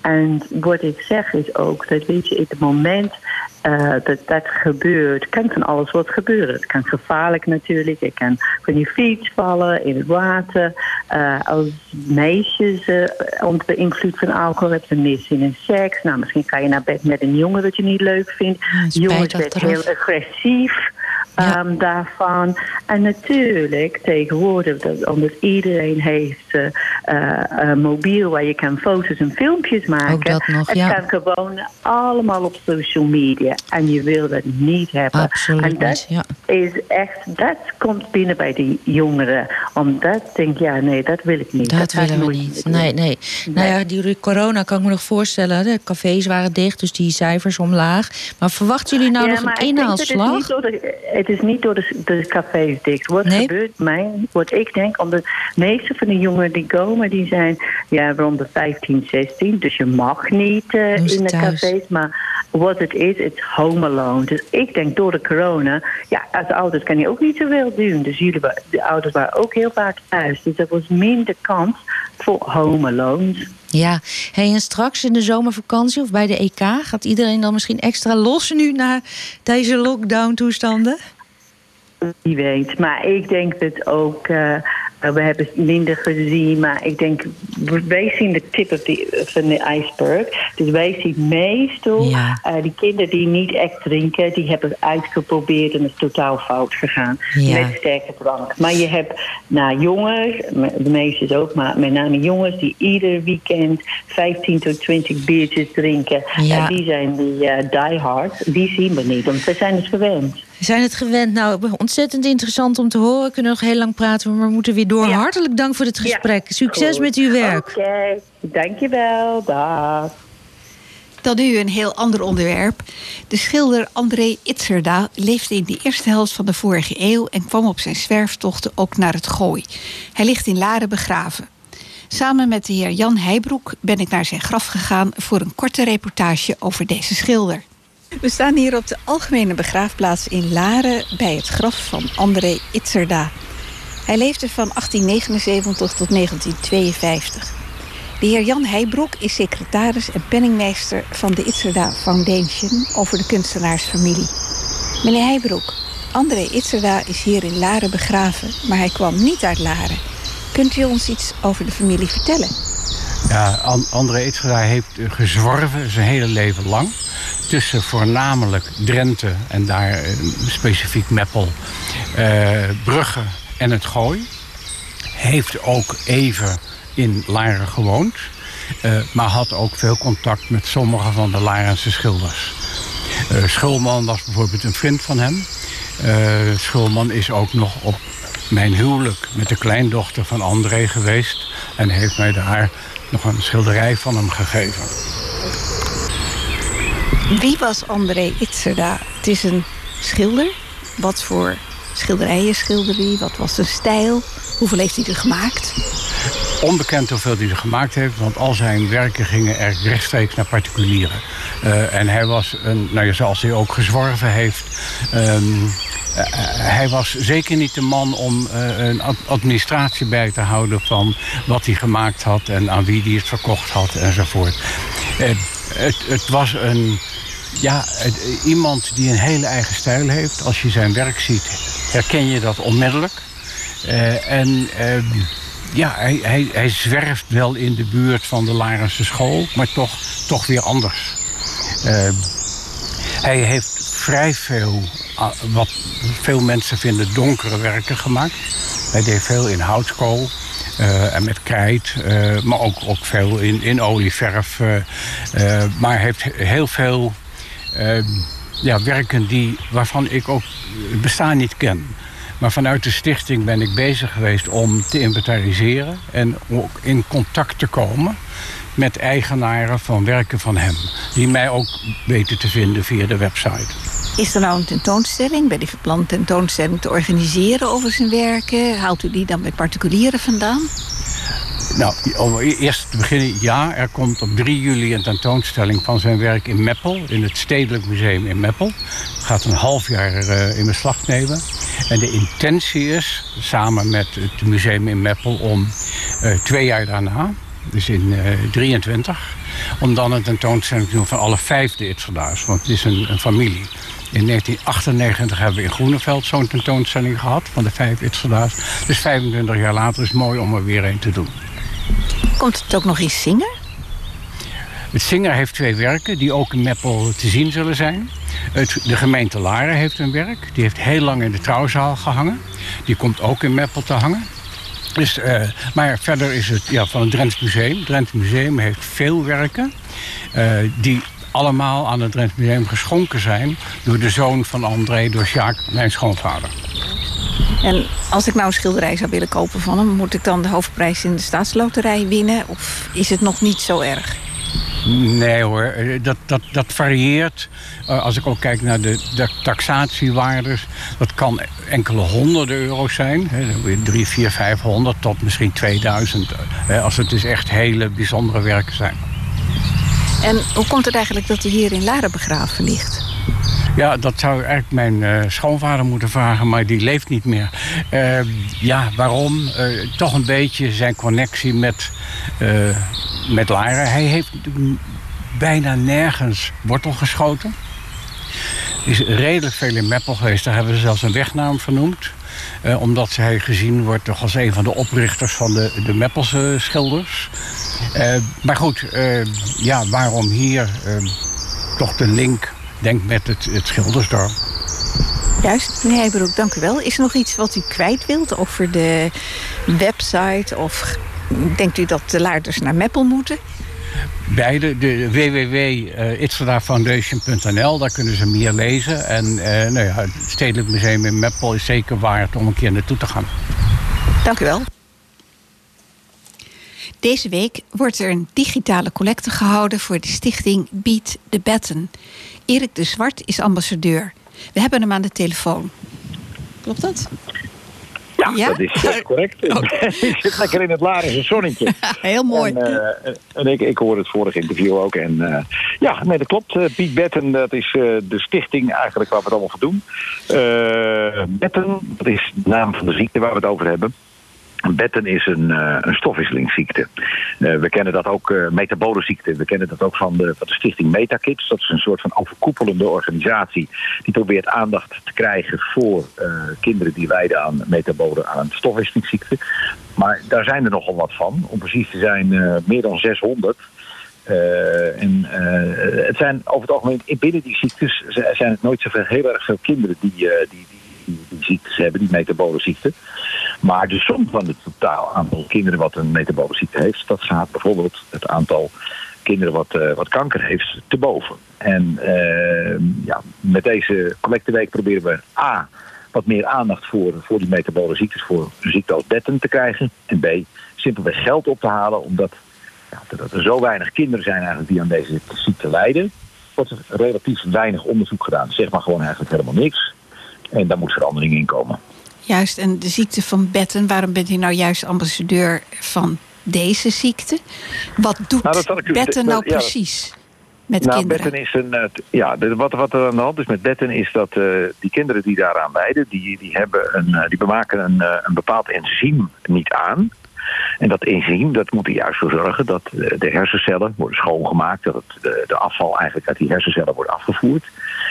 Speaker 8: En wat ik zeg is ook dat weet je, in het moment eh, dat dat gebeurt, kan van alles wat gebeuren. Het kan gevaarlijk natuurlijk. Je kan van je fiets vallen in het water. Eh, als meisjes eh, onder beïnvloed van alcohol hebben, ze missen in seks. Nou, misschien ga je naar bed met een jongen dat je niet leuk vindt.
Speaker 5: Ja,
Speaker 8: Jongens werden
Speaker 5: achteraf.
Speaker 8: heel agressief.
Speaker 5: Ja.
Speaker 8: ehm, daarvan. En natuurlijk tegenwoordig, dat, omdat iedereen heeft eh, mobiel waar je kan foto's en filmpjes maken.
Speaker 5: Ook dat nog,
Speaker 8: het
Speaker 5: ja.
Speaker 8: kan gewoon allemaal op social media. En je wil dat niet hebben.
Speaker 5: Absoluut
Speaker 8: en dat
Speaker 5: ja.
Speaker 8: is echt, dat komt binnen bij die jongeren. Omdat denk ja, nee, dat wil ik niet.
Speaker 5: Dat
Speaker 8: ik
Speaker 5: willen we niet. Nee, nee. Nou ja, die corona kan ik me nog voorstellen. De cafés waren dicht, dus die cijfers omlaag. Maar verwachten jullie nou
Speaker 8: Ja,
Speaker 5: nog
Speaker 8: maar
Speaker 5: een
Speaker 8: dat
Speaker 5: inhaalslag?
Speaker 8: Het is niet door de, het is niet door de, de cafés dicht. Wat
Speaker 5: Nee?
Speaker 8: gebeurt mij, wat ik denk, omdat de meeste van de jongeren die komen, die zijn ja, rond de 15, 16. Dus je mag niet eh, in de
Speaker 5: thuis.
Speaker 8: cafés. Maar wat het is, het home alone. Dus ik denk door de corona, ja, als ouders kan je ook niet zoveel doen. Dus jullie, de ouders waren ook heel vaak thuis. Dus er was minder kans voor home alones.
Speaker 5: Ja, hey, en straks in de zomervakantie of bij de EK... gaat iedereen dan misschien extra los nu na deze lockdown-toestanden?
Speaker 8: Wie weet. Maar ik denk dat ook eh, we hebben minder gezien, maar ik denk, wij zien de tip of the, van de iceberg. Dus wij zien meestal
Speaker 5: Ja.
Speaker 8: eh, die kinderen die niet echt drinken, die hebben uitgeprobeerd en het is totaal fout gegaan.
Speaker 5: Ja.
Speaker 8: Met sterke drank. Maar je hebt nou, jongens, de meisjes ook, maar met name jongens die ieder weekend 15 tot 20 biertjes drinken.
Speaker 5: Ja.
Speaker 8: En die zijn die eh die hard. Die zien we niet, want we zijn het gewend.
Speaker 5: We zijn het gewend. Nou, ontzettend interessant om te horen. We kunnen nog heel lang praten, maar we moeten weer door.
Speaker 8: Ja.
Speaker 5: Hartelijk dank voor het gesprek. Succes
Speaker 8: Goed.
Speaker 5: met uw werk.
Speaker 8: Oké, dankjewel. Dag.
Speaker 2: Dan nu een heel ander onderwerp. De schilder André Itzerda leefde in de eerste helft van de vorige eeuw en kwam op zijn zwerftochten ook naar het Gooi. Hij ligt in Laren begraven. Samen met de heer Jan Heijbroek ben ik naar zijn graf gegaan voor een korte reportage over deze schilder. We staan hier op de algemene begraafplaats in Laren bij het graf van André Itzerda. Hij leefde van 1879 tot 1952. De heer Jan Heijbroek is secretaris en penningmeester van de Itzerda Foundation over de kunstenaarsfamilie. Meneer Heijbroek, André Itzerda is hier in Laren begraven, maar hij kwam niet uit Laren. Kunt u ons iets over de familie vertellen?
Speaker 9: Ja, An- André Itzera heeft gezworven zijn hele leven lang. Tussen voornamelijk Drenthe en daar eh, specifiek Meppel, eh, Brugge en het Gooi. Heeft ook even in Laren gewoond. eh, maar had ook veel contact met sommige van de Larense schilders. Schulman was bijvoorbeeld een vriend van hem. Schulman is ook nog op mijn huwelijk met de kleindochter van André geweest. En heeft mij daar nog een schilderij van hem gegeven.
Speaker 2: Wie was André Itzerda? Het is een schilder. Wat voor schilderijen schilderde hij? Wat was zijn stijl? Hoeveel heeft hij er gemaakt?
Speaker 9: Onbekend hoeveel hij er gemaakt heeft, want al zijn werken gingen er rechtstreeks naar particulieren. Eh, en hij was, een, nou zoals hij ook gezworven heeft, ehm, eh, hij was zeker niet de man om eh, een ad- administratie bij te houden van wat hij gemaakt had en aan wie hij het verkocht had enzovoort. Eh, het, het was een, ja, het- iemand die een hele eigen stijl heeft. Als je zijn werk ziet, herken je dat onmiddellijk. Eh, en ehm, ja, hij, hij, hij zwerft wel in de buurt van de Larense school, maar toch, toch weer anders. Ehm, hij heeft vrij veel, wat veel mensen vinden, donkere werken gemaakt. Hij deed veel in houtkool eh, en met krijt, eh, maar ook, ook veel in, in olieverf. eh, eh, maar heeft heel veel ja, werken die, waarvan ik ook het bestaan niet ken. Maar vanuit de stichting ben ik bezig geweest om te inventariseren en ook in contact te komen met eigenaren van werken van hem. Die mij ook weten te vinden via de website.
Speaker 2: Is er nou een tentoonstelling, bij die verplande tentoonstelling te organiseren over zijn werken? Haalt u die dan bij particulieren vandaan?
Speaker 9: Nou, eerst te beginnen, ja, er komt op 3 juli een tentoonstelling van zijn werk in Meppel, in het Stedelijk Museum in Meppel. Gaat een half jaar eh, in beslag nemen. En de intentie is, samen met het museum in Meppel, om eh, twee jaar daarna, dus in eh 23, om dan een tentoonstelling te doen van alle vijf de Itzerda's. Want het is een, een familie. In 1998 hebben we in Groeneveld zo'n tentoonstelling gehad van de vijf Itzerda's. Dus 25 jaar later is het mooi om er weer een te doen.
Speaker 2: Komt het ook nog in zingen?
Speaker 9: Het Singer heeft twee werken die ook in Meppel te zien zullen zijn. Het, de gemeente Laren heeft een werk. Die heeft heel lang in de trouwzaal gehangen. Die komt ook in Meppel te hangen. Dus, eh, maar verder is het ja, van het Drents Museum. Het Drents Museum heeft veel werken eh, die allemaal aan het Drents Museum geschonken zijn... door de zoon van André, door Sjaak, mijn schoonvader.
Speaker 2: En als ik nou een schilderij zou willen kopen van hem... moet ik dan de hoofdprijs in de staatsloterij winnen? Of is het nog niet zo erg?
Speaker 9: Nee hoor, eh, dat, dat, dat varieert. Eh, als ik ook kijk naar de, de taxatiewaardes, dat kan enkele honderden euro's zijn. Hè, dan weer drie, vier, vijfhonderd tot misschien 2000. Hè, als het dus echt hele bijzondere werken zijn.
Speaker 2: En hoe komt het eigenlijk dat hij hier in Laren begraven ligt?
Speaker 9: Ja, dat zou eigenlijk mijn eh, schoonvader moeten vragen, maar die leeft niet meer. Eh, ja, waarom? Eh, toch een beetje zijn connectie met, met Laren. Hij heeft bijna nergens wortel geschoten. Is redelijk veel in Meppel geweest. Daar hebben we zelfs een weg naar hem vernoemd. Eh, omdat hij gezien wordt toch als een van de oprichters van de, de Meppelse schilders. Maar goed, ja, waarom hier toch de link, denk met het, het Schildersdorp.
Speaker 2: Juist, meneer Heijbroek, dank u wel. Is er nog iets wat u kwijt wilt over de website? Of denkt u dat de laarders naar Meppel moeten?
Speaker 9: Beide, de www.itzelafoundation.nl, daar kunnen ze meer lezen. En eh, nou ja, het Stedelijk Museum in Meppel is zeker waard om een keer naartoe te gaan.
Speaker 2: Dank u wel. Deze week wordt er een digitale collecte gehouden voor de stichting Beat the Batten. Erik de Zwart is ambassadeur. We hebben hem aan de telefoon. Klopt dat?
Speaker 10: Ja,
Speaker 2: Ja?
Speaker 10: dat is eh, correct. ik zit lekker in het Larische zonnetje.
Speaker 2: Heel mooi.
Speaker 10: En, eh, en ik, ik hoorde het vorige interview ook. En eh, ja, nee, dat klopt. Piet Betten, dat is de stichting eigenlijk waar we het allemaal voor doen. Betten, dat is de naam van de ziekte waar we het over hebben. Betten is een, eh, een stofwisselingsziekte. Eh, we kennen dat ook, eh metabole ziekte. We kennen dat ook van de, van de stichting Metakids. Dat is een soort van overkoepelende organisatie die probeert aandacht te krijgen voor kinderen die lijden aan metabole aan stofwisselingsziekte. Maar daar zijn er nogal wat van. Om precies te zijn meer dan 600. Eh, en het zijn over het algemeen binnen die ziektes zijn het nooit zoveel heel erg veel kinderen die, die, die, die, ziektes hebben, die metabole ziekte. Maar de som van het totaal aantal kinderen wat een metabole ziekte heeft, dat gaat bijvoorbeeld het aantal kinderen wat, eh, wat kanker heeft te boven. En eh, ja, met deze collecteweek proberen we A, wat meer aandacht voor, voor die metabole ziektes, voor ziekte als Betten te krijgen. En B, simpelweg geld op te halen, omdat ja, dat er zo weinig kinderen zijn eigenlijk die aan deze ziekte lijden, wordt er relatief weinig onderzoek gedaan. Zeg maar gewoon eigenlijk helemaal niks. En daar moet verandering in komen.
Speaker 2: Juist, en de ziekte van Betten, waarom bent u nou juist ambassadeur van deze ziekte? Wat doet
Speaker 10: Nou, ik
Speaker 2: Betten nou
Speaker 10: dat-
Speaker 2: precies met
Speaker 10: nou,
Speaker 2: kinderen?
Speaker 10: Betten is een. eh, ja, wat, wat er aan de hand is met Betten is dat eh, die kinderen die daaraan lijden, die, die, hebben een, eh, die bemaken een, een bepaald enzym niet aan. En dat enzym dat moet er juist voor zorgen dat de hersencellen worden schoongemaakt, dat het, de afval eigenlijk uit die hersencellen wordt afgevoerd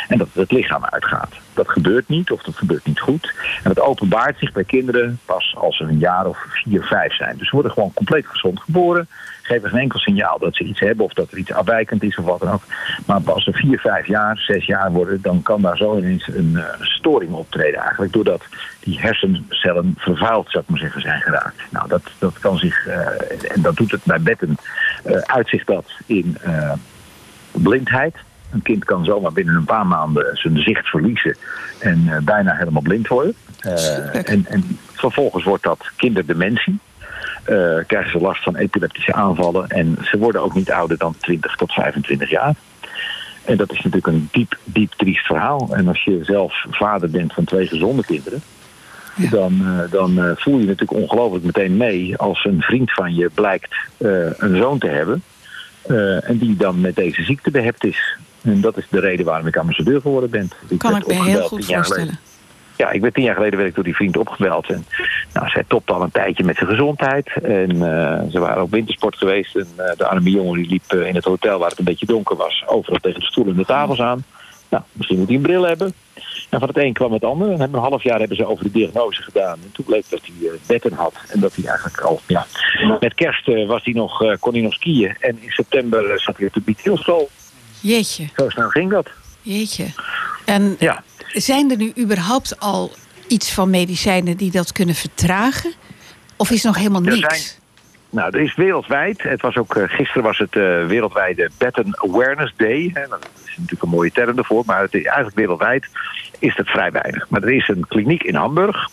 Speaker 10: en dat het lichaam uitgaat. Dat gebeurt niet of dat gebeurt niet goed. En dat openbaart zich bij kinderen pas als ze een jaar of vier, vijf zijn. Dus ze worden gewoon compleet gezond geboren. Geven geen enkel signaal dat ze iets hebben of dat er iets afwijkend is of wat dan ook. Maar als ze vier, vijf jaar, zes jaar worden, dan kan daar zo ineens een eh, storing optreden. Eigenlijk doordat die hersencellen vervuild, zou ik maar zeggen, zijn geraakt. Nou, dat, dat kan zich, eh, en dat doet het bij betten, eh uitzicht dat in blindheid. Een kind kan zomaar binnen een paar maanden zijn zicht verliezen en eh, bijna helemaal blind worden. Eh, en, en vervolgens wordt dat kinderdementie. Eh, krijgen ze last van epileptische aanvallen en ze worden ook niet ouder dan 20 tot 25 jaar. En dat is natuurlijk een diep, diep triest verhaal. En als je zelf vader bent van twee gezonde kinderen, dan, eh, dan eh, voel je natuurlijk ongelooflijk meteen mee als een vriend van je blijkt eh, een zoon te hebben. eh, en die dan met deze ziekte behept is. En dat is de reden waarom ik ambassadeur geworden ben.
Speaker 2: kan ik me heel goed voorstellen.
Speaker 10: Ja, ik werd tien jaar geleden werd ik door die vriend opgebeld. En nou, zij topte al een tijdje met zijn gezondheid. En eh, ze waren op wintersport geweest. En eh, de arme jongen die liep eh, in het hotel waar het een beetje donker was. Overal tegen de stoelen en de tafels aan. Nou, misschien moet hij een bril hebben. En van het een kwam het ander. En een half jaar hebben ze over de diagnose gedaan. En toen bleek dat hij betten had. En dat hij eigenlijk al, ja, met kerst was hij nog, kon hij nog skiën. En in september zat hij op de Beat
Speaker 2: Jeetje,
Speaker 10: Zo snel ging dat.
Speaker 2: jeetje. En
Speaker 10: Ja.
Speaker 2: zijn er nu überhaupt al iets van medicijnen die dat kunnen vertragen? Of is nog helemaal
Speaker 10: Er
Speaker 2: niks?
Speaker 10: zijn- Nou, er is wereldwijd, het was ook, eh, gisteren was het eh, wereldwijde Betten Awareness Day. Hè, dat is natuurlijk een mooie term ervoor, maar het, eigenlijk wereldwijd is het vrij weinig. Maar er is een kliniek in Hamburg.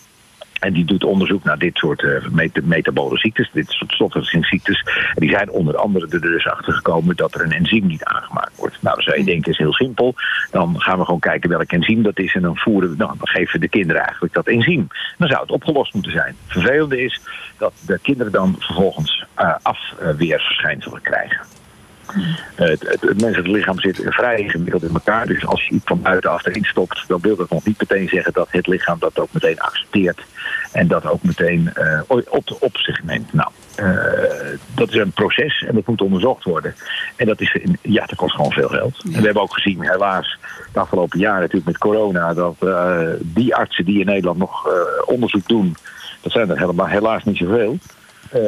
Speaker 10: En die doet onderzoek naar dit soort eh, meta- metabole ziektes, dit soort stofwisselingsziektes. En die zijn onder andere er dus achter gekomen dat er een enzym niet aangemaakt wordt. Nou, dan zou je denken, is heel simpel. Dan gaan we gewoon kijken welk enzym dat is. En dan, voeren we, nou, dan geven we de kinderen eigenlijk dat enzym. Dan zou het opgelost moeten zijn. Het vervelende is dat de kinderen dan vervolgens afweerverschijnselen krijgen. Eh, het, het, het menselijk lichaam zit vrij ingewikkeld in elkaar. Dus als je iets van buitenaf erin stopt, dan wil dat nog niet meteen zeggen dat het lichaam dat ook meteen accepteert. En dat ook meteen eh, op, op zich neemt. Nou, eh, dat is een proces en dat moet onderzocht worden. En dat, is, ja, dat kost gewoon veel geld. En we hebben ook gezien, helaas, de afgelopen jaren natuurlijk met corona, dat die artsen die in Nederland nog onderzoek doen, dat zijn er helemaal, helaas niet zoveel.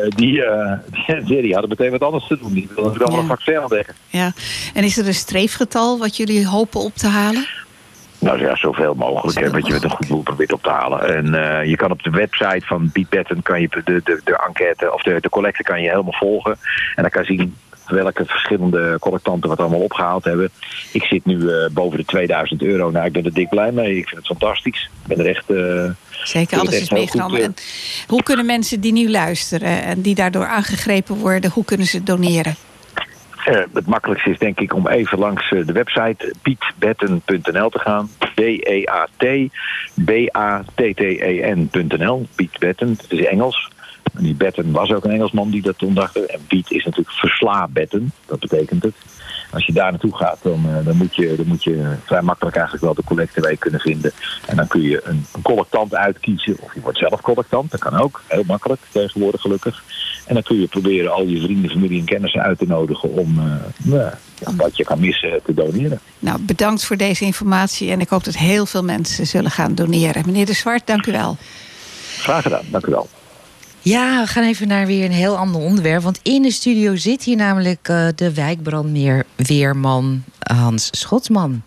Speaker 10: Die, uh, die, die, hadden meteen wat anders te doen. Die wilden natuurlijk allemaal een vaccin ontdekken.
Speaker 2: Ja, en is er een streefgetal wat jullie hopen op te halen?
Speaker 10: Nou ja, zoveel mogelijk. Hè, wat je met een goed doel probeert op te halen. En uh, je kan op de website van Beatpattern kan je de, de, de enquête of de, de collecte kan je helemaal volgen. En dan kan je zien welke verschillende collectanten wat allemaal opgehaald hebben. Ik zit nu uh, boven de 2000 euro. Nou, ik ben er dik blij mee. Ik vind het fantastisch. Ik ben er echt... Uh,
Speaker 2: Zeker, alles is meegenomen. En hoe kunnen mensen die nu luisteren en die daardoor aangegrepen worden, hoe kunnen ze doneren?
Speaker 10: Uh, het makkelijkste is denk ik om even langs de website pietbetten.nl te gaan. B-E-A-T B-A-T-T-E-N.nl. Piet Betten, het is Engels. Meneer Betten was ook een Engelsman die dat toen dacht. En Piet is natuurlijk versla Betten, dat betekent het. Als je daar naartoe gaat, dan, uh, dan, moet je, dan moet je vrij makkelijk eigenlijk wel de collecteweek kunnen vinden. En dan kun je een, een, collectant uitkiezen. Of je wordt zelf collectant, dat kan ook. Heel makkelijk tegenwoordig gelukkig. En dan kun je proberen al je vrienden, familie en kennissen uit te nodigen om uh, wat je kan missen te doneren.
Speaker 2: Nou, bedankt voor deze informatie en ik hoop dat heel veel mensen zullen gaan doneren. Meneer De Zwart, dank u wel.
Speaker 10: Graag gedaan, dank u wel.
Speaker 5: Ja, we gaan even naar weer een heel ander onderwerp. Want in de studio zit hier namelijk uh, de wijkbrandweerman Hans Schotsman.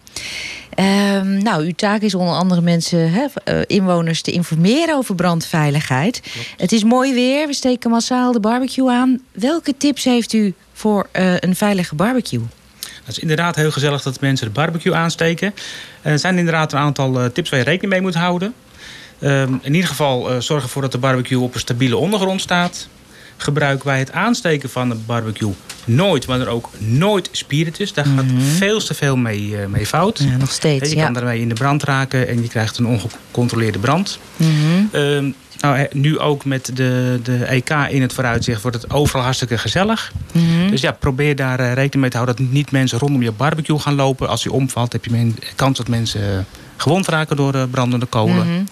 Speaker 5: Um, nou, uw taak is onder andere mensen, hè, inwoners te informeren over brandveiligheid. Het is mooi weer, we steken massaal de barbecue aan. Welke tips heeft u voor uh, een veilige barbecue?
Speaker 11: Het is inderdaad heel gezellig dat mensen de barbecue aansteken. Er zijn inderdaad een aantal tips waar je rekening mee moet houden. Um, in ieder geval uh, zorg ervoor dat de barbecue op een stabiele ondergrond staat. Gebruik bij het aansteken van de barbecue nooit, maar er ook nooit spiritus. Daar gaat mm -hmm. veel te veel mee, uh, mee fout.
Speaker 5: Ja, nog steeds.
Speaker 11: Je
Speaker 5: ja.
Speaker 11: kan daarmee in de brand raken en je krijgt een ongecontroleerde brand.
Speaker 5: Mm -hmm.
Speaker 11: um, nou, nu ook met de, de EK in het vooruitzicht wordt het overal hartstikke gezellig.
Speaker 5: Mm -hmm.
Speaker 11: Dus ja, probeer daar uh, rekening mee te houden dat niet mensen rondom je barbecue gaan lopen. Als je omvalt heb je men, kans dat mensen gewond raken door uh, brandende kolen.
Speaker 5: Mhm.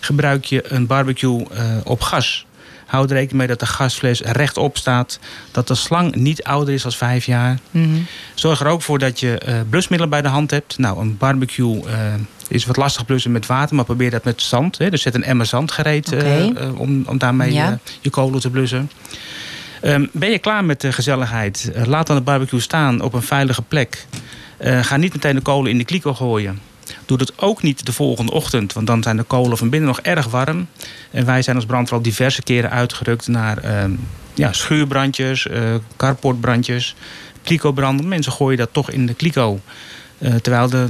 Speaker 11: Gebruik je een barbecue op gas. Houd er rekening mee dat de gasfles rechtop staat. Dat de slang niet ouder is dan vijf jaar.
Speaker 5: Mm -hmm.
Speaker 11: Zorg er ook voor dat je blusmiddelen bij de hand hebt. Nou, een barbecue is wat lastig blussen met water, maar probeer dat met zand. Hè. Dus zet een emmer zand gereed
Speaker 5: okay.
Speaker 11: uh, om, om daarmee
Speaker 5: ja.
Speaker 11: uh, je kolen te blussen. Um, ben je klaar met de gezelligheid? Uh, laat dan de barbecue staan op een veilige plek. ga niet meteen de kolen in de kliko gooien. Doe dat ook niet de volgende ochtend, want dan zijn de kolen van binnen nog erg warm. En wij zijn als brandweer al diverse keren uitgerukt naar ja, schuurbrandjes, carportbrandjes, kliko-branden. Mensen gooien dat toch in de kliko. terwijl de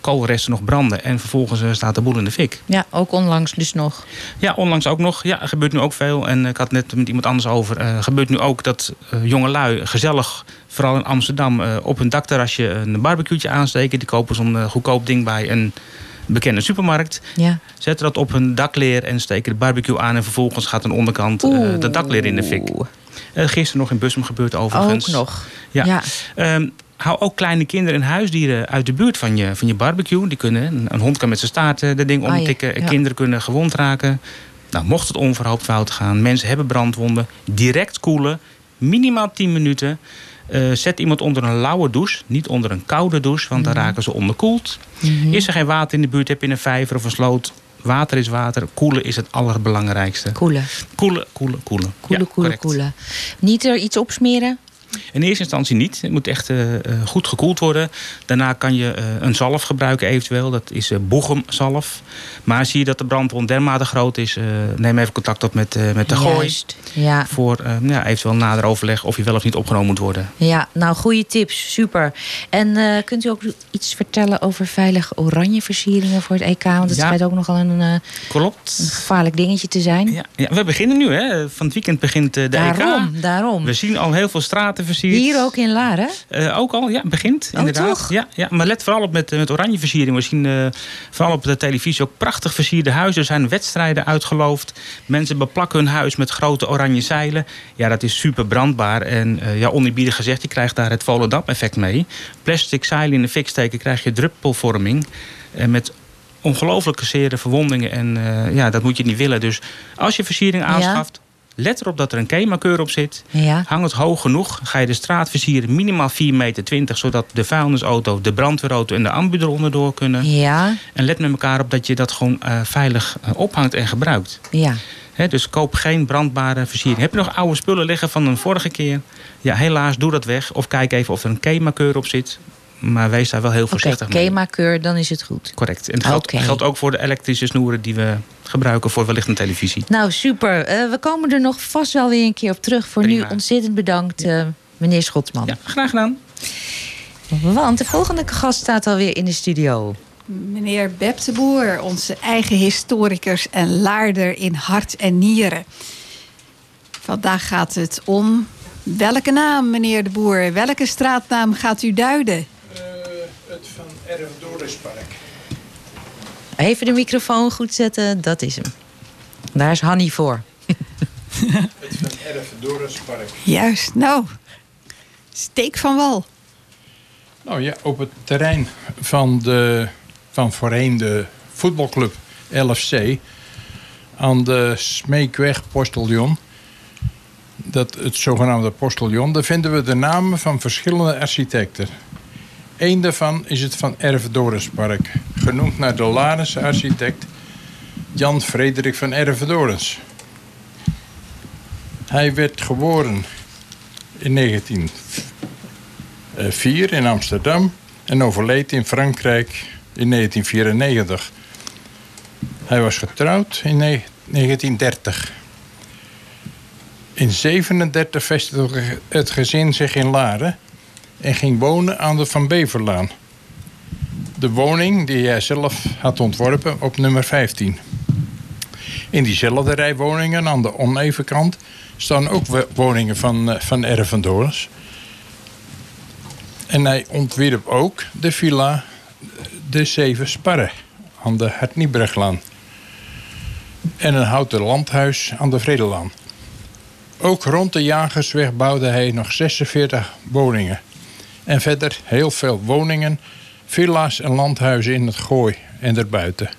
Speaker 11: koolresten nog branden. En vervolgens uh, staat de boel in de fik.
Speaker 5: Ja, ook onlangs dus nog.
Speaker 11: Ja, onlangs ook nog. Ja, gebeurt nu ook veel. En ik had net met iemand anders over. Uh, gebeurt nu ook dat uh, jonge lui gezellig, vooral in Amsterdam, op hun dakterrasje een barbecueetje aansteken. Die kopen zo'n goedkoop ding bij een bekende supermarkt.
Speaker 5: Ja.
Speaker 11: Zetten dat op hun dakleer en steken de barbecue aan. En vervolgens gaat een onderkant de dakleer in de fik. gisteren nog in Bussum gebeurd overigens.
Speaker 5: Ook nog.
Speaker 11: Ja. ja. Um, hou ook kleine kinderen en huisdieren uit de buurt van je, van je barbecue. Die kunnen, een hond kan met zijn staart de ding omtikken. Ah. Ja. Kinderen kunnen gewond raken. Nou, mocht het onverhoopt fout gaan, mensen hebben brandwonden, direct koelen, minimaal 10 minuten. Uh, zet iemand onder een lauwe douche, niet onder een koude douche, want dan mm -hmm. raken ze onderkoeld.
Speaker 5: Mm -hmm.
Speaker 11: Is er geen water in de buurt, heb je een vijver of een sloot, water is water. Koelen is het allerbelangrijkste.
Speaker 5: Koelen.
Speaker 11: Koelen, koelen, koelen.
Speaker 5: Koelen,
Speaker 11: ja,
Speaker 5: koelen, koelen. Niet er iets opsmeren?
Speaker 11: In eerste instantie niet. Het moet echt uh, goed gekoeld worden. Daarna kan je uh, een zalf gebruiken eventueel. Dat is boegumzalf. Maar zie je dat de brandwond dermate groot is... neem even contact op met, met de gooi.
Speaker 5: Ja.
Speaker 11: Voor ja, eventueel nader overleg of je wel of niet opgenomen moet worden.
Speaker 5: Ja, nou goede tips. Super. En kunt u ook iets vertellen over veilige oranje versieringen voor het EK? Want het ja. schijnt ook nogal een,
Speaker 11: Klopt.
Speaker 5: een gevaarlijk dingetje te zijn.
Speaker 11: Ja, ja we beginnen nu. Hè. Van het weekend begint de
Speaker 5: daarom,
Speaker 11: EK.
Speaker 5: Daarom,
Speaker 11: We zien al heel veel straten versierd.
Speaker 5: Hier ook in Laren?
Speaker 11: Eh, ook al, ja, begint
Speaker 5: Oh,
Speaker 11: inderdaad.
Speaker 5: toch?
Speaker 11: Ja, ja, maar let vooral op met, eh, met oranje versiering. We zien eh, vooral op de televisie ook prachtig versierde huizen. Er zijn wedstrijden uitgeloofd. Mensen beplakken hun huis met grote oranje zeilen. Ja, dat is super brandbaar. En ja, oneerbiedig gezegd, je krijgt daar het Volendam-effect mee. Plastic zeilen in de fik steken krijg je druppelvorming. En met ongelooflijke zere verwondingen. En ja, dat moet je niet willen. Dus als je versiering aanschaft... Let erop dat er een kemakeur op zit.
Speaker 5: Ja.
Speaker 11: Hang het hoog genoeg. Ga je de straat versieren minimaal 4,20 meter. Zodat de vuilnisauto, de brandweerauto en de ambu eronder door kunnen.
Speaker 5: Ja.
Speaker 11: En let met elkaar op dat je dat gewoon eh, veilig eh, ophangt en gebruikt.
Speaker 5: Ja.
Speaker 11: Dus koop geen brandbare versiering. Heb je nog oude spullen liggen van een vorige keer? Ja, helaas, doe dat weg. Of kijk even of er een kemakeur op zit. Maar wees daar wel heel voorzichtig mee.
Speaker 5: KEMA-keur, dan is het goed.
Speaker 11: Correct. En geldt,
Speaker 5: Oké.
Speaker 11: geldt ook voor de elektrische snoeren die we gebruiken voor wellicht een televisie.
Speaker 5: Nou, super. Eh, we komen er nog vast wel weer een keer op terug. Voor nu ontzettend bedankt, eh, meneer Schotsman.
Speaker 11: Ja, graag gedaan.
Speaker 5: Want de volgende gast staat alweer in de studio.
Speaker 2: Meneer Beb de Boer, onze eigen historicus en laarder in hart en nieren. Vandaag gaat het om welke naam, meneer de Boer, welke straatnaam gaat u duiden?
Speaker 12: het Van Erf Dorispark.
Speaker 5: Even de microfoon goed zetten, dat is hem. Daar is Hanny voor.
Speaker 12: Het Van Erf Dorispark.
Speaker 2: Juist, nou, steek van wal.
Speaker 12: Nou ja, op het terrein van, de, van voorheen de voetbalclub LFC... aan de Smeekweg Postillon... Dat, het zogenaamde postillon... daar vinden we de namen van verschillende architecten. Eén daarvan is het Van Erf Dorispark... genoemd naar de Larense architect... Jan Frederik van Erf Dorens. Hij werd geboren in 1904 in Amsterdam en overleed in Frankrijk in 1994. Hij was getrouwd in ne- 1930. In 37 vestigde het gezin zich in Laren en ging wonen aan de Van Beverlaan. De woning die hij zelf had ontworpen op nummer 15. In diezelfde rij woningen aan de onevenkant staan ook wo- woningen van, eh, van Ervendorens. En hij ontwierp ook de villa De Zeven Sparren aan de Hartniebreglaan. En een houten landhuis aan de Vredelaan. Ook rond de Jagersweg bouwde hij nog 46 woningen. En verder heel veel woningen, villa's en landhuizen in het Gooi en erbuiten.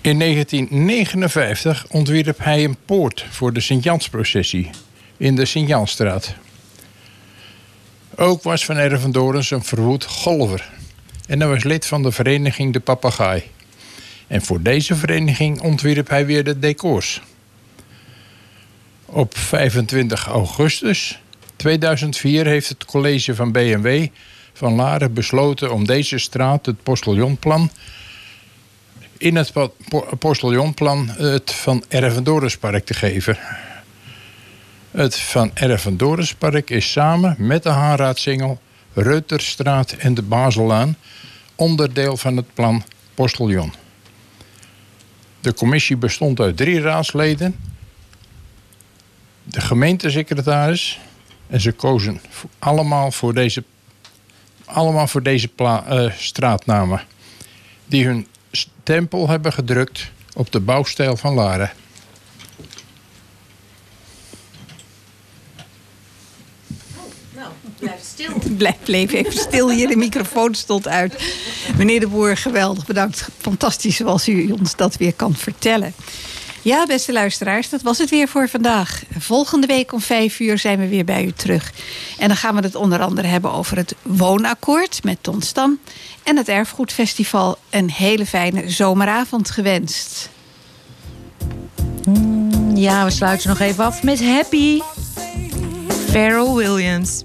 Speaker 12: In 1959 ontwierp hij een poort voor de Sint-Jansprocessie in de Sint-Jansstraat. Ook was Van Ervendorens een verwoed golver. En hij was lid van de vereniging De Papegaai. En voor deze vereniging ontwierp hij weer de decors. Op 25 augustus 2004 heeft het college van BMW van Laren besloten om deze straat, het Postillonplan, in het po- po- Postillonplan het Van Ervendorenspark te geven. Het Van Ervendorenspark is samen met de Haarraadsingel, Reuterstraat en de Bazelaan onderdeel van het plan Postillon. De commissie bestond uit drie raadsleden, de gemeentesecretaris en ze kozen allemaal voor deze, allemaal voor deze pla- eh, straatnamen die hun stempel hebben gedrukt op de bouwstijl van Laren.
Speaker 5: Blijf stil.
Speaker 2: Blijf, bleef even stil hier, de microfoon stond uit. Meneer de Boer, geweldig bedankt. Fantastisch zoals u ons dat weer kan vertellen. Ja, beste luisteraars, dat was het weer voor vandaag. Volgende week om vijf uur zijn we weer bij u terug. En dan gaan we het onder andere hebben over het woonakkoord met Ton Stam... en het Erfgoedfestival. Een hele fijne zomeravond gewenst.
Speaker 5: Ja, we sluiten nog even af met Happy. Pharrell Williams.